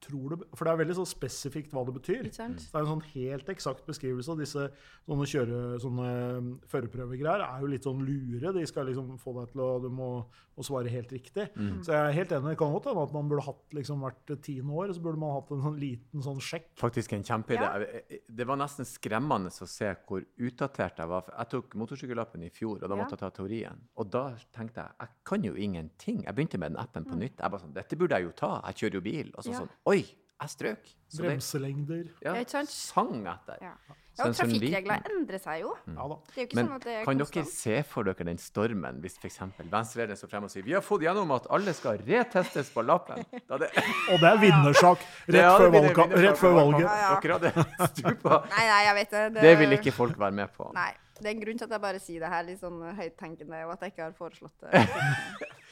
Tror det, for det er veldig så spesifikt hva det betyr. Ikke sant? Det er en sånn helt eksakt beskrivelse. og Disse sånne kjøre, sånne um, førerprøvegreier er jo litt sånn lure. De skal liksom få deg til å Du må, må svare helt riktig. Så jeg er helt enig. Det kan godt hende at man burde hatt liksom hvert tiende år, så burde man hatt en sånn liten sånn sjekk. Faktisk en kjempeidé. Ja. Det var nesten skremmende å se hvor utdatert jeg var. Jeg tok motorsykkellappen i fjor, og da måtte jeg ta teorien. Og da tenkte jeg jeg kan jo ingenting. Jeg begynte med den appen Mm. på nytt. Jeg bare sånn, Dette burde jeg jo ta. Jeg kjører jo bil. Og så Ja. sånn Oi, jeg strøk. Så Bremselengder. ja, Ja, ikke sant? sang etter. Ja. Ja, og sånn trafikkregler endrer seg jo. Ja da. Det er jo ikke Men sånn at det er kan dere se for dere den stormen hvis f.eks. venstrelederen står frem og sier vi har fått gjennom at alle skal retestes på lappen? Da det, Og det er vinnersak Det rett, ja, før, valget. vinnersak rett før valget. Ja, ja. Dere hadde stupa. Nei, nei, jeg vet det. Det vil ikke folk være med på. Nei. Det er en grunn til at jeg bare sier det her litt sånn høyttenkende, og at jeg ikke har foreslått det.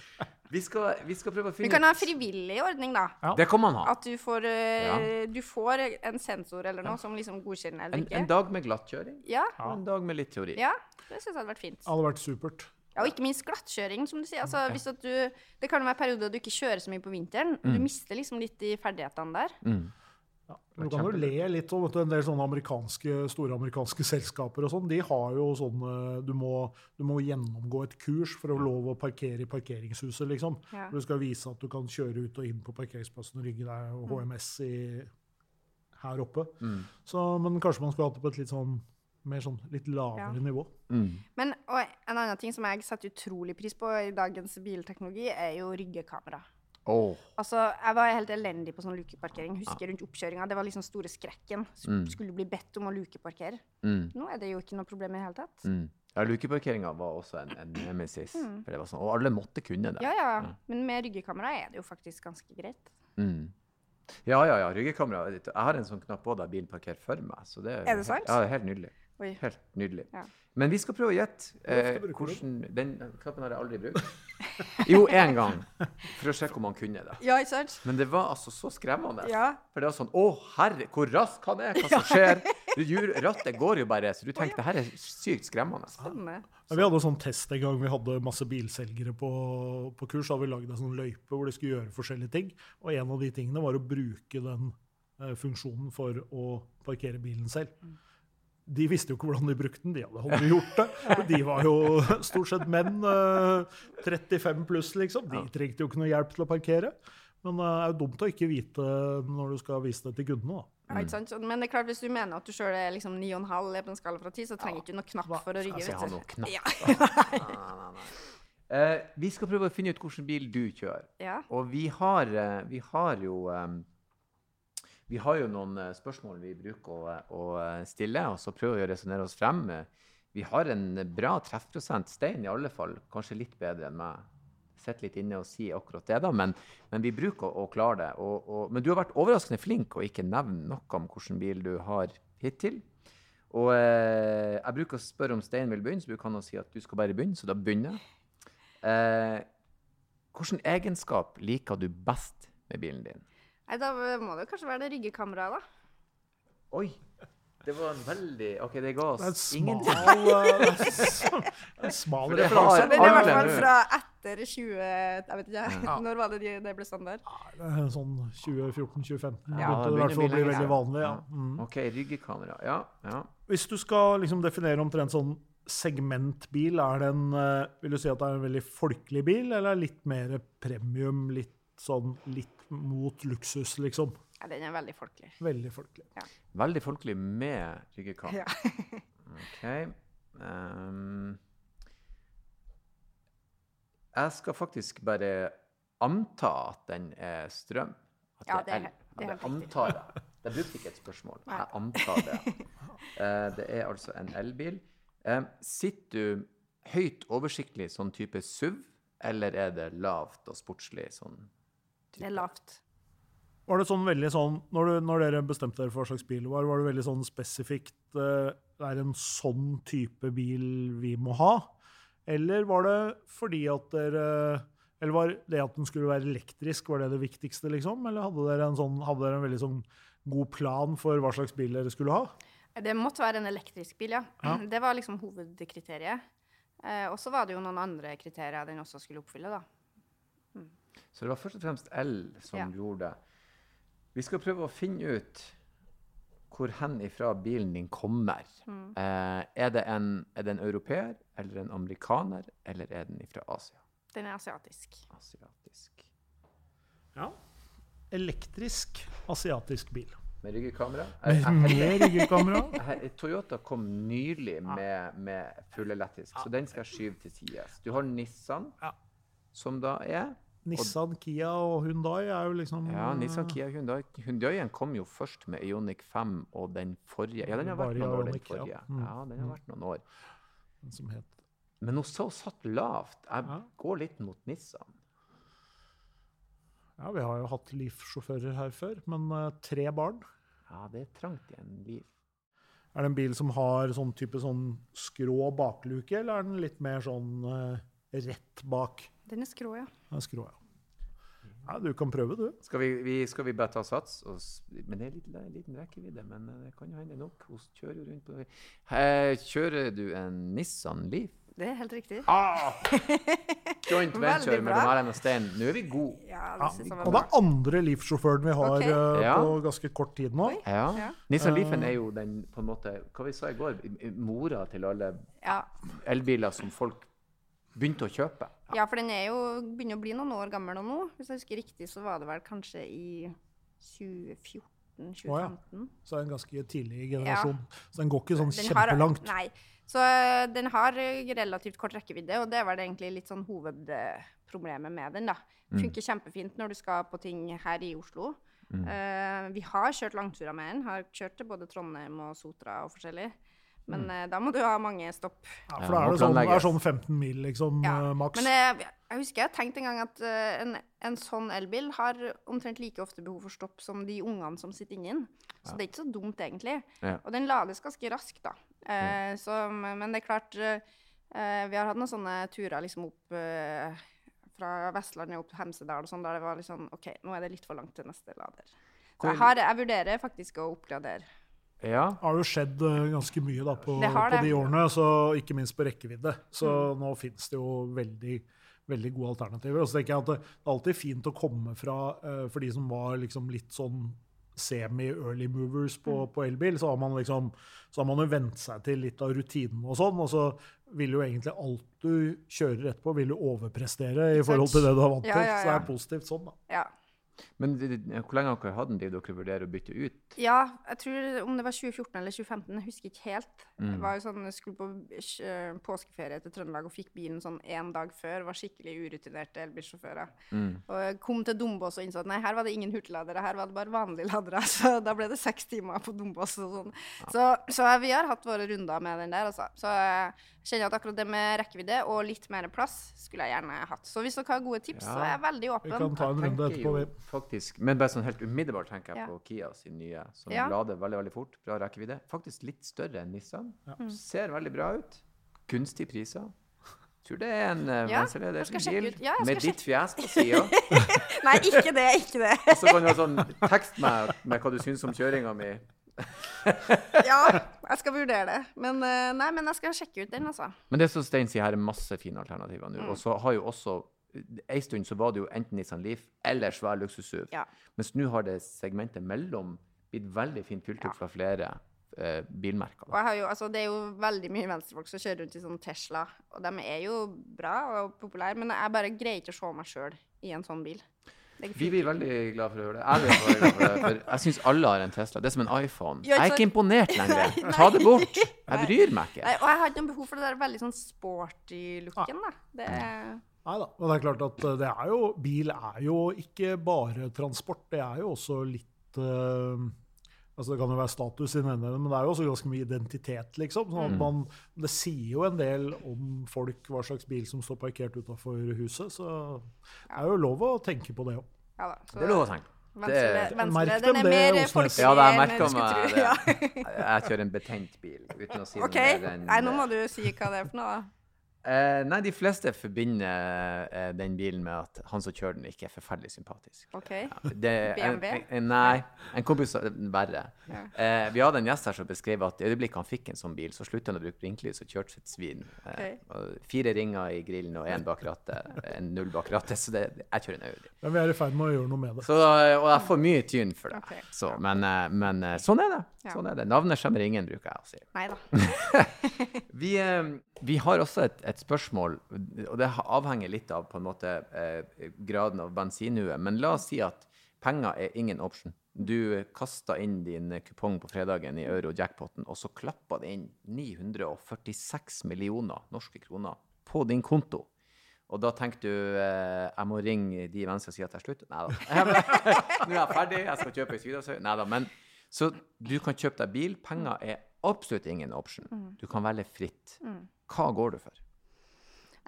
Vi skal, vi skal prøve å Vi finne kan ha en frivillig ordning, da. Ja. Det kan man ha. At du får, ja. du får en sensor eller noe som liksom godkjenner eller En, ikke. en dag med glattkjøring Ja, og en dag med litt teori. ja, det syns jeg hadde vært fint. Det hadde vært supert. Ja, og ikke minst glattkjøring, som du sier. Altså, hvis at du, det kan være perioder du ikke kjører så mye på vinteren. Du mister liksom litt de ferdighetene der. Mm. Ja. Du kan jo le litt om en del sånne amerikanske, store amerikanske selskaper og sånn. De har jo sånn du må, du må gjennomgå et kurs for å få lov å parkere i parkeringshuset, liksom. Ja. Du skal vise at du kan kjøre ut og inn på parkeringsplassen og rygge deg og HMS i, her oppe. Mm. Så, men kanskje man skulle hatt det på et litt sånn mer sånn litt lavere Ja. nivå. Mm. Men og en annen ting som jeg setter utrolig pris på i dagens bilteknologi, er jo ryggekamera. Åh. Altså, Jeg var helt elendig på sånn lukeparkering. Husker rundt oppkjøringa. Det var liksom store skrekken. Mm. Skulle bli bedt om å lukeparkere. Mm. Nå er det jo ikke noe problem i det hele tatt. Mm. Ja, lukeparkeringa var også en, en nemesis. Mm. For det var sånn, og alle måtte kunne det. Ja, ja. Ja. Men med ryggekamera er det jo faktisk ganske greit. Mm. Ja, ja, ja. Ryggekamera. Jeg har en sånn knapp på der bilen parkerer for meg. Så det Er det sant? Ja, det er helt nydelig. Oi. Helt nydelig. Ja. Men vi skal prøve å gjette eh, hvordan Den knappen har jeg aldri brukt. Jo, én gang. For å sjekke om han kunne det. Ja, ikke sant? Men det var altså så skremmende. Ja. For det var sånn Å, herre, hvor rask han er! Hva som skjer? Du, rattet går jo bare. Så du tenkte det her er sykt skremmende. Ja, vi hadde sånn test en gang vi hadde masse bilselgere på, på kurs. Da hadde vi lagd en sånn løype hvor de skulle gjøre forskjellige ting. Og en av de tingene var å bruke den eh, funksjonen for å parkere bilen selv. De visste jo ikke hvordan de brukte den, de hadde aldri gjort det. De var jo stort sett menn, eh, 35 pluss, liksom. De trengte jo ikke noe hjelp til å parkere. Men eh, det er jo dumt å ikke vite når du skal vise det til kundene. da. Ja, ikke sant? Men det er klart, hvis du mener at du sjøl er liksom 9,5 er på en skala fra 10, så trenger ikke du noe knapp for å rygge. Altså, jeg har noe knapp. Ja. Nei, nei, nei. Eh, vi skal prøve å finne ut hvilken bil du kjører. ja. Og vi har, eh, vi har jo eh, Vi har jo noen eh, spørsmål vi bruker å, å eh, stille, og så prøver vi å resonnere oss frem. Eh, Vi har en bra treffprosent. Stein i alle fall. Kanskje litt bedre enn meg. sitter litt inne og sier akkurat det, da, men, men vi bruker å, å klare det. Og, og, men du har vært overraskende flink og ikke nevnt noe om hvilken bil du har hittil. Og eh, jeg bruker å spørre om Stein vil begynne, så han å si at du skal bare begynne, så da begynner jeg. Eh, hvilken egenskap liker du best med bilen din? Nei, da må det kanskje være det ryggekameraet, da. Oi! Det var en veldig OK, det ga Det en oss smal, ingenting. en smal det referanse. Den er i hvert fall fra etter 20... Jeg vet ikke, Ja. når var det det ble standard? Det er Sånn 2014-2015 Ja, begynte det i hvert fall å bli begynner å bli veldig vanlig. Ja. Mm. OK, ryggekamera. Ja. ja. Hvis du skal liksom definere omtrent sånn segmentbil, er det en, eh, vil du si at det er en veldig folkelig bil, eller litt mer premium, litt sånn litt mot luksus, liksom? Ja, den er veldig folkelig. Veldig folkelig. Veldig folkelig med ryggekam. Ja. OK. Um, jeg skal faktisk bare anta at den er strøm. At Ja, det er det er, det er Ja, antar jeg. Jeg brukte ikke et spørsmål. Jeg antar det. Eh, det er altså en elbil. Um, sitter du høyt oversiktlig sånn type SUV, eller er det lavt og sportslig sånn Det er lavt. Var det sånn veldig sånn, når, du, når dere bestemte dere for hva slags bil det var, var det veldig sånn spesifikt uh, det er en sånn type bil vi må ha? Eller var det fordi at dere Eller var det at den skulle være elektrisk, var det det viktigste, liksom? Eller hadde dere en, sånn, hadde dere en veldig sånn god plan for hva slags bil dere skulle ha? Det måtte være en elektrisk bil, ja. Ja. Det var liksom hovedkriteriet. Uh, og så var det jo noen andre kriterier den også skulle oppfylle, da. Så det var først og fremst L som Ja. gjorde det. Vi skal prøve å finne ut hvor hen ifra bilen din kommer. Mm. Eh, er, det en, er det en europeer, eller en amerikaner, eller er den ifra Asia? Den er asiatisk. Asiatisk. Ja. Elektrisk asiatisk bil. Med ryggekamera? Med ryggekamera. Toyota kom nylig med, med fullelektrisk, så den skal jeg skyve til side. Du har Nissan, Ja. som da er Nissan, Kia og Hyundai er jo liksom Ja, Nissan, Kia, Hyundai. Hyundaien kom jo først med Ioniq 5 og den forrige. Ja, den har vært noen år, den ja. forrige. Mm. Ja, den har vært noen år. eh, het Men hun så satt lavt. Jeg Ja. går litt mot Nissan. Ja, vi har jo hatt Leaf-sjåfører her før, men eh, tre barn. Ja, det er trangt i en liv. Er det en bil som har sånn type sånn skrå bakluke, eller er den litt mer sånn uh, rett bak? Den er skrå, ja. Den er skrå, ja. Ja, du kan prøve, du. Skal vi, vi, skal vi bare ta sats? Og, men det er litt, liten rekkevidde. Men eh, det kan jo hende nok. Hun kjører jo rundt på Eh, Kjører du en Nissan Leaf? Det er helt riktig. Ah! Joint venture mellom Erlend og Stein. Nå er vi gode. Ja, Ja, det synes jeg og det er andre Leaf-sjåføren vi har Ok. eh, Ja. på ganske kort tid nå. Ja. Ja. Nissan Leafen er jo den på en måte Hva vi sa i går? Mora til alle Ja. elbiler som folk begynte å kjøpe. ja, for den er jo, begynner å bli noen år gammel nå. Hvis jeg husker riktig, så var det vel kanskje i 2014-2015. Så er det en ganske tidlig generasjon. Så den går ikke sånn Den har- kjempelangt. Nei. Så øh, den har øh, relativt kort rekkevidde, og det var det egentlig litt sånn hovedproblemet med den. da. Mm. Funker kjempefint når du skal på ting her i Oslo. Mm. Uh, vi har kjørt langturer med den. Har kjørt til både Trondheim og Sotra og forskjellig. Men Mm. eh, da må du ha mange stopp. Ja, for da er det sånn, det er sånn 15 mil, liksom, Ja, eh, maks. Men jeg, jeg husker jeg tenkte en gang at eh, en, en sånn elbil har omtrent like ofte behov for stopp som de ungene som sitter inni den. Så Ja. det er ikke så dumt, egentlig. Ja. Og den lades ganske raskt, da. Eh, så, men det er klart eh, Vi har hatt noen sånne turer liksom opp eh, fra Vestlandet opp til Hemsedal og sånn, der det var liksom OK, nå er det litt for langt til neste lader. Så jeg, har, jeg vurderer faktisk å oppgradere. Ja. Det har jo skjedd eh, ganske mye da, på, på de årene, så ikke minst på rekkevidde. Så Mm. nå finnes det jo veldig, veldig gode alternativer. Og så tenker jeg at det, det er alltid fint å komme fra eh, For de som var liksom litt sånn semi-early movers på, Mm. på elbil, så har man liksom så har man jo vent seg til litt av rutinen og sånn. Og så vil jo egentlig alt du kjører etterpå, vil jo overprestere i forhold til det du har vant Ja, til. ja, Så det er positivt sånn, da. Ja. Men hvor lenge har dere hatt den? Driver dere vurderer å bytte ut? Ja, jeg tror om det var 2014 eller 2015, jeg husker ikke helt. Mm. Jeg var jo sånn, skulle på eh, påskeferie til Trøndelag og fikk bilen sånn én dag før. Var skikkelig urutinerte elbilsjåfører. Mm. Og jeg kom til Dombås og innså at nei, her var det ingen hurtigladere, her var det bare vanlige ladere. Så da ble det seks timer på Dombås og sånn. Så, så vi har hatt våre runder med den der, altså. Så jeg kjenner at akkurat det med rekkevidde og litt mer plass skulle jeg gjerne hatt. Så hvis dere har gode tips, så er jeg veldig åpen. Vi kan ta en runde etterpå, vi. faktisk, Men bare sånn helt umiddelbart tenker jeg Ja. på Kia sin nye, som Ja. lader veldig veldig fort. Bra rekkevidde. Faktisk litt større enn Nissan. Mm. Ser veldig bra ut. Gunstige priser. Tror det er en uh, Ja, ut. Ja, med ditt fjes på sida. Nei, ikke det, ikke det. Og så kan du ha sånn tekst med, med hva du syns om kjøringa mi. Ja, jeg skal vurdere det. Men eh, nei, men jeg skal sjekke ut den, altså. Men det som Stein sier, her er masse fine alternativer Mm. Og så har jo også En stund så var det jo enten Nissan Leaf eller svær luksus-SUV. Ja. Mens nå har det segmentet mellom blitt veldig fint fylt Ja. opp fra flere eh, bilmerker. Jo, altså, det er jo veldig mye venstrefolk som kjører rundt i sånn Tesla, og de er jo bra og populære, men jeg bare greier ikke å se meg sjøl i en sånn bil. Vi blir veldig glad for å høre det. Jeg, blir glad for det, for jeg syns alle har en Tesla. Det er som en iPhone. Jeg er ikke imponert lenger. Ta det bort. Jeg bryr meg ikke. Nei, og jeg har ikke noe behov for det der veldig sånn sporty looken, da. Det er Nei da. Men det er klart at eh, det er jo, bil er jo ikke bare transport. Det er jo også litt eh, altså Det kan jo være status i den ene, men det er jo også ganske mye identitet, liksom. Sånn at Mm. man, det sier jo en del om folk hva slags bil som står parkert utafor huset. Så det er jo lov å tenke på det òg. Ja Det er lov å tenke. Venstre, Det- venstre Merk den dem er det, mer Osnes. folkelig Ja, jeg enn du skulle meg tro. Ja. Jeg kjører en betent bil, uten å si okay. noe mer enn Nei, nå må du si hva det er for noe, da. Eh, nei, de fleste forbinder eh, den bilen med at han som kjører den, ikke er forferdelig sympatisk. OK. Det, en, BMW? en, nei, en kompis verre. Ja. Eh, vi hadde en gjest her som beskrev at i øyeblikket han fikk en sånn bil, så sluttet han å bruke blinklys og kjørte sitt svin. Eh, og fire ringer i grillen og én bak rattet, en null bak rattet. Så det, jeg kjører en Audi. Men vi er i ferd med å gjøre noe med det. Så, og jeg får mye tyn for det. Okay. Så, men, eh, men eh, sånn er det. Sånn er det. Navnet skjemmer ingen, bruker jeg å si. Nei da. Vi, eh, vi har også et, et spørsmål, og det avhenger litt av på en måte eh, graden av bensinhue. Men la oss si at penger er ingen option. Du kasta inn din kupong på fredagen i euro-jackpoten, og så klappa det inn 946 millioner norske kroner på din konto. Og da tenker du eh, jeg må ringe de venstre og si at jeg slutter? Nei da. Nå er jeg ferdig, jeg skal kjøpe ei sydasøy. Nei da. Men så du kan kjøpe deg bil. Penger er absolutt ingen option. Du kan velge fritt. Hva går du for?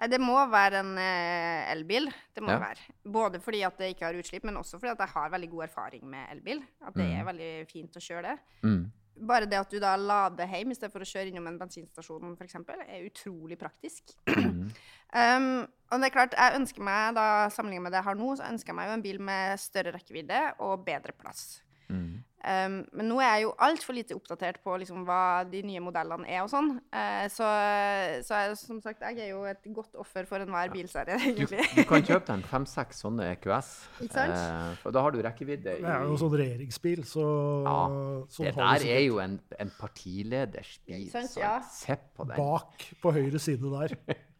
Nei, det må være en eh, elbil. Det må Ja. være. Både fordi at det ikke har utslipp, men også fordi at jeg har veldig god erfaring med elbil. At det er veldig fint å kjøre det. Mm. Bare det at du da lader hjem istedenfor å kjøre innom en bensinstasjon, f.eks., er utrolig praktisk. um, og det er klart, jeg ønsker meg da, sammenlignet med det jeg har nå, så ønsker jeg meg jo en bil med større rekkevidde og bedre plass. Mm. Um, men nå er jeg jo altfor lite oppdatert på liksom, hva de nye modellene er og sånn. Uh, så så jeg, som sagt, jeg er jo et godt offer for enhver bilserie, Du, egentlig. du kan kjøpe deg en fem-seks sånne EQS. Ikke sant? Eh, for da har du rekkevidde i Det er jo sånn regjeringsbil, så Ja, sånn Det der er jo en, en partileders bil. Så Ja. Se på den. bak på høyre side der.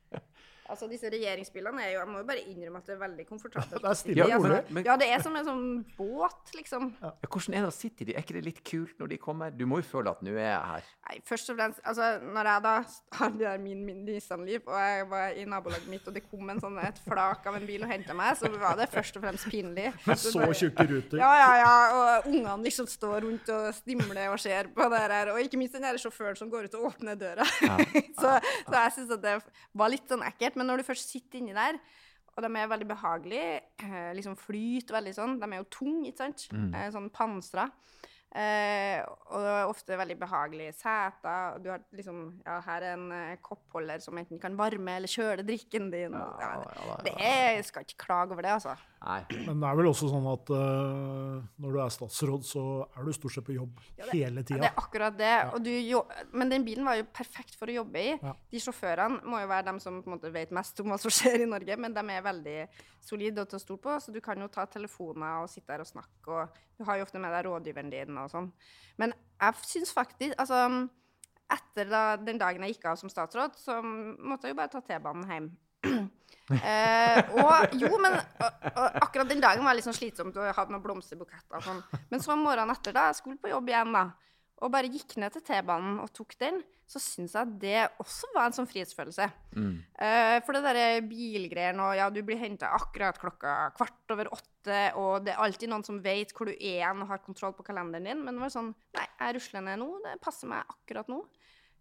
Altså, disse regjeringsbilene er jo Jeg må jo bare innrømme at det er veldig komfortabelt. Det er stille Ja, og men- men- Ja, det er som en sånn båt, liksom. Ja, hvordan er det å sitte i de? Er ikke det litt kult når de kommer? Du må jo føle at nå er jeg her. Nei, først og fremst, altså, når jeg da har det der min, min Nissan-liv, og jeg var i nabolaget mitt, og det kom en sånn, et flak av en bil og henta meg, så var det først og fremst pinlig. Med Så tjukke ruter. Ja, ja, ja. Og ungene liksom står rundt og stimler og ser på det her. Og ikke minst den der sjåføren som går ut og åpner døra. så, så jeg syns at det var litt sånn ekkelt. Men når du først sitter inni der, og de er veldig behagelige, eh, liksom flyter veldig sånn De er jo tunge, ikke sant? mm. sånn pansra. Eh, og det er ofte veldig behagelige seter. Du har liksom Ja, her er en eh, koppholder som enten kan varme eller kjøle drikken din. Ja, Ja, ja, ja, det er, skal ikke klage over det, altså. Nei. Men det er vel også sånn at eh, når du er statsråd, så er du stort sett på jobb hele Ja, tida. det er akkurat det. Og du, jo, men den bilen var jo perfekt for å jobbe i. Ja. De sjåførene må jo være dem som på en måte vet mest om hva som skjer i Norge, men de er veldig solide og til å stole på, så du kan jo ta telefoner og sitte der og snakke, og du har jo ofte med deg rådgiveren din og sånn. Men jeg syns faktisk Altså, etter da, den dagen jeg gikk av som statsråd, så måtte jeg jo bare ta T-banen hjem. Eh, og jo, men og, og akkurat den dagen var det litt sånn slitsomt, og jeg hadde noen blomsterbuketter og sånn. Men så morgenen etter, da jeg skulle på jobb igjen, da, og bare gikk ned til T-banen og tok den, så syns jeg at det også var en sånn frihetsfølelse. Eh, for det derre bilgreiene og ja, du blir henta akkurat klokka kvart over åtte, og det er alltid noen som vet hvor du er og har kontroll på kalenderen din, men det var sånn Nei, jeg rusler ned nå, det passer meg akkurat nå.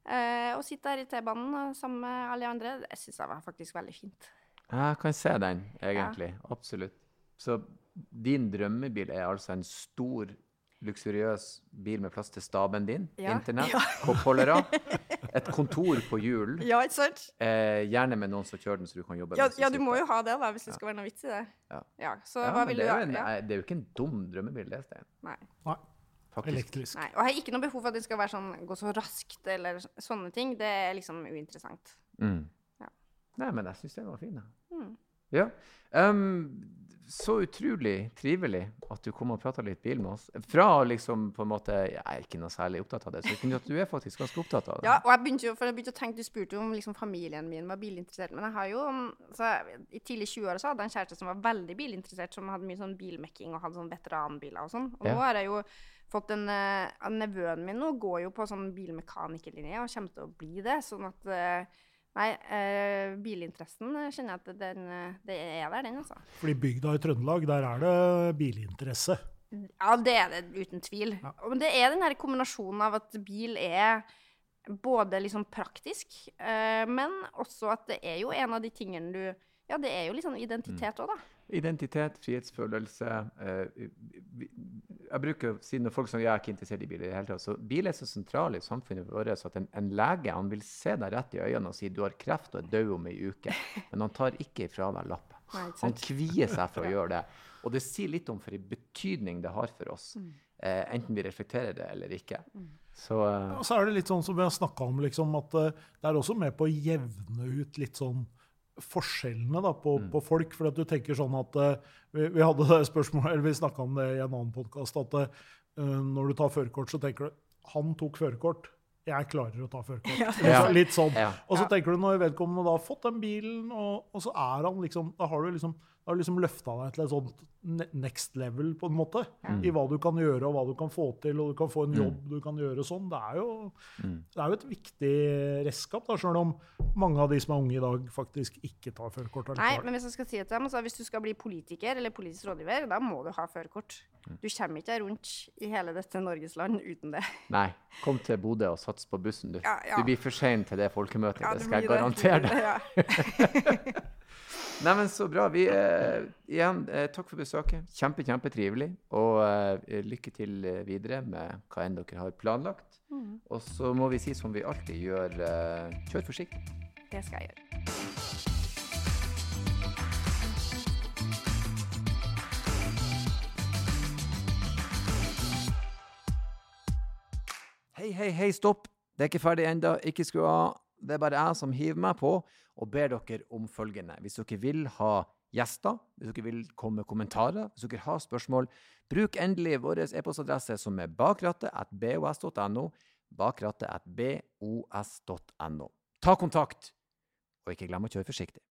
Uh, å sitte der i T-banen eh, sammen med alle andre, det syns jeg var faktisk veldig fint. Jeg kan se den, egentlig. Absolutt. Så din drømmebil er altså en stor, luksuriøs bil med plass til staben din, Ja. internett, koppholdere, et kontor på hjul, Ja, ikke sant? eh, gjerne med noen som kjører den, så du kan jobbe Ja, ja, du må jo ha det, da, hvis det skal være noe vits i det. Ja. så Ja, hva vil det, du ha? det er jo ikke en dum drømmebil, det, Stein. Nei. Nei, Faktisk. elektrisk. Nei. Og jeg har ikke noe behov for at det skal være sånn, gå så raskt eller sånne ting. Det er liksom uinteressant. Mm. Ja. Nei, men jeg syns den var fin. jeg. Mm. Ja. Ehm, så utrolig trivelig at du kom og prata litt bil med oss. Fra liksom på en måte Jeg er ikke noe særlig opptatt av det, så jeg at du er faktisk ganske opptatt av det. Ja, og jeg begynte jo, for jeg begynte å tenke, Du spurte jo om liksom familien min var bilinteressert. Men jeg har jo, så i tidlig 20-åra hadde jeg en kjæreste som var veldig bilinteressert, som hadde mye sånn bilmekking og hadde sånn veteranbiler og sånn. Og Ja. nå har jeg jo fått en uh, Nevøen min nå går jo på sånn bilmekanikerlinje og kommer til å bli det. Sånn at eh, Nei, eh, bilinteressen skjønner kjenner jeg at den, eh, det er der, den, altså. Fordi bygda i Trøndelag, der er det bilinteresse. Ja, det er det uten tvil. Ja. Men det er den her kombinasjonen av at bil er både liksom praktisk, eh, men også at det er jo en av de tingene du Ja, det er jo litt sånn identitet òg, da. Identitet, frihetsfølelse eh, Jeg bruker å si når folk sier jeg er ikke interessert i bil i det hele tatt, så bil er så sentral i samfunnet vårt så at en, en lege han vil se deg rett i øynene og si du har kreft og er død om ei uke, men han tar ikke ifra deg lappen. Han kvier seg for å gjøre det. Og det sier litt om for en betydning det har for oss, Mm. eh, enten vi reflekterer det eller ikke. Så uh... Og så er det litt sånn som vi har snakka om, liksom, at eh, det er også med på å jevne ut litt sånn forskjellene da, på, på folk. For at du tenker sånn at eh, vi, vi hadde det spørsmålet, eller vi snakka om det i en annen podkast, at uh, når du tar førerkort, så tenker du han tok førerkort. Jeg klarer å ta førerkort. Ja. Litt, Ja. litt sånn. ja. Og så tenker du når vedkommende da har fått den bilen, og, og så er han liksom Da har du liksom, har liksom løfta deg til et sånt next level, på en måte. I hva du kan gjøre, og hva du kan få til, og du kan få en jobb du kan gjøre sånn. Det er jo, det er jo et viktig redskap, da, sjøl om mange av de som er unge i dag, faktisk ikke tar førerkort. Nei, men hvis jeg skal si det til dem, altså, hvis du skal bli politiker eller politisk rådgiver, da må du ha førerkort. Du kommer ikke rundt i hele dette Norges land uten det. Nei, kom til Bodø og sats på bussen, du. Ja, ja. Du blir for sein til det folkemøtet, Ja, det det skal jeg garantere deg. Ja. Nei, men Så bra. Vi, eh, igjen, eh, takk for besøket. Kjempe, kjempetrivelig. Og eh, lykke til eh, videre med hva enn dere har planlagt. Mm. Og så må vi si som vi alltid gjør, eh, kjør forsiktig. Det skal jeg gjøre. Hei, hei, hei, stopp! Det er ikke ferdig ennå. Ikke skru av. Det er bare jeg som hiver meg på og ber dere om følgende. Hvis dere vil ha gjester, hvis dere vil komme med kommentarer, hvis dere har spørsmål, bruk endelig vår e-postadresse som er bakrattet.bos.no. Bakrattet.bos.no. Ta kontakt, og ikke glem å kjøre forsiktig.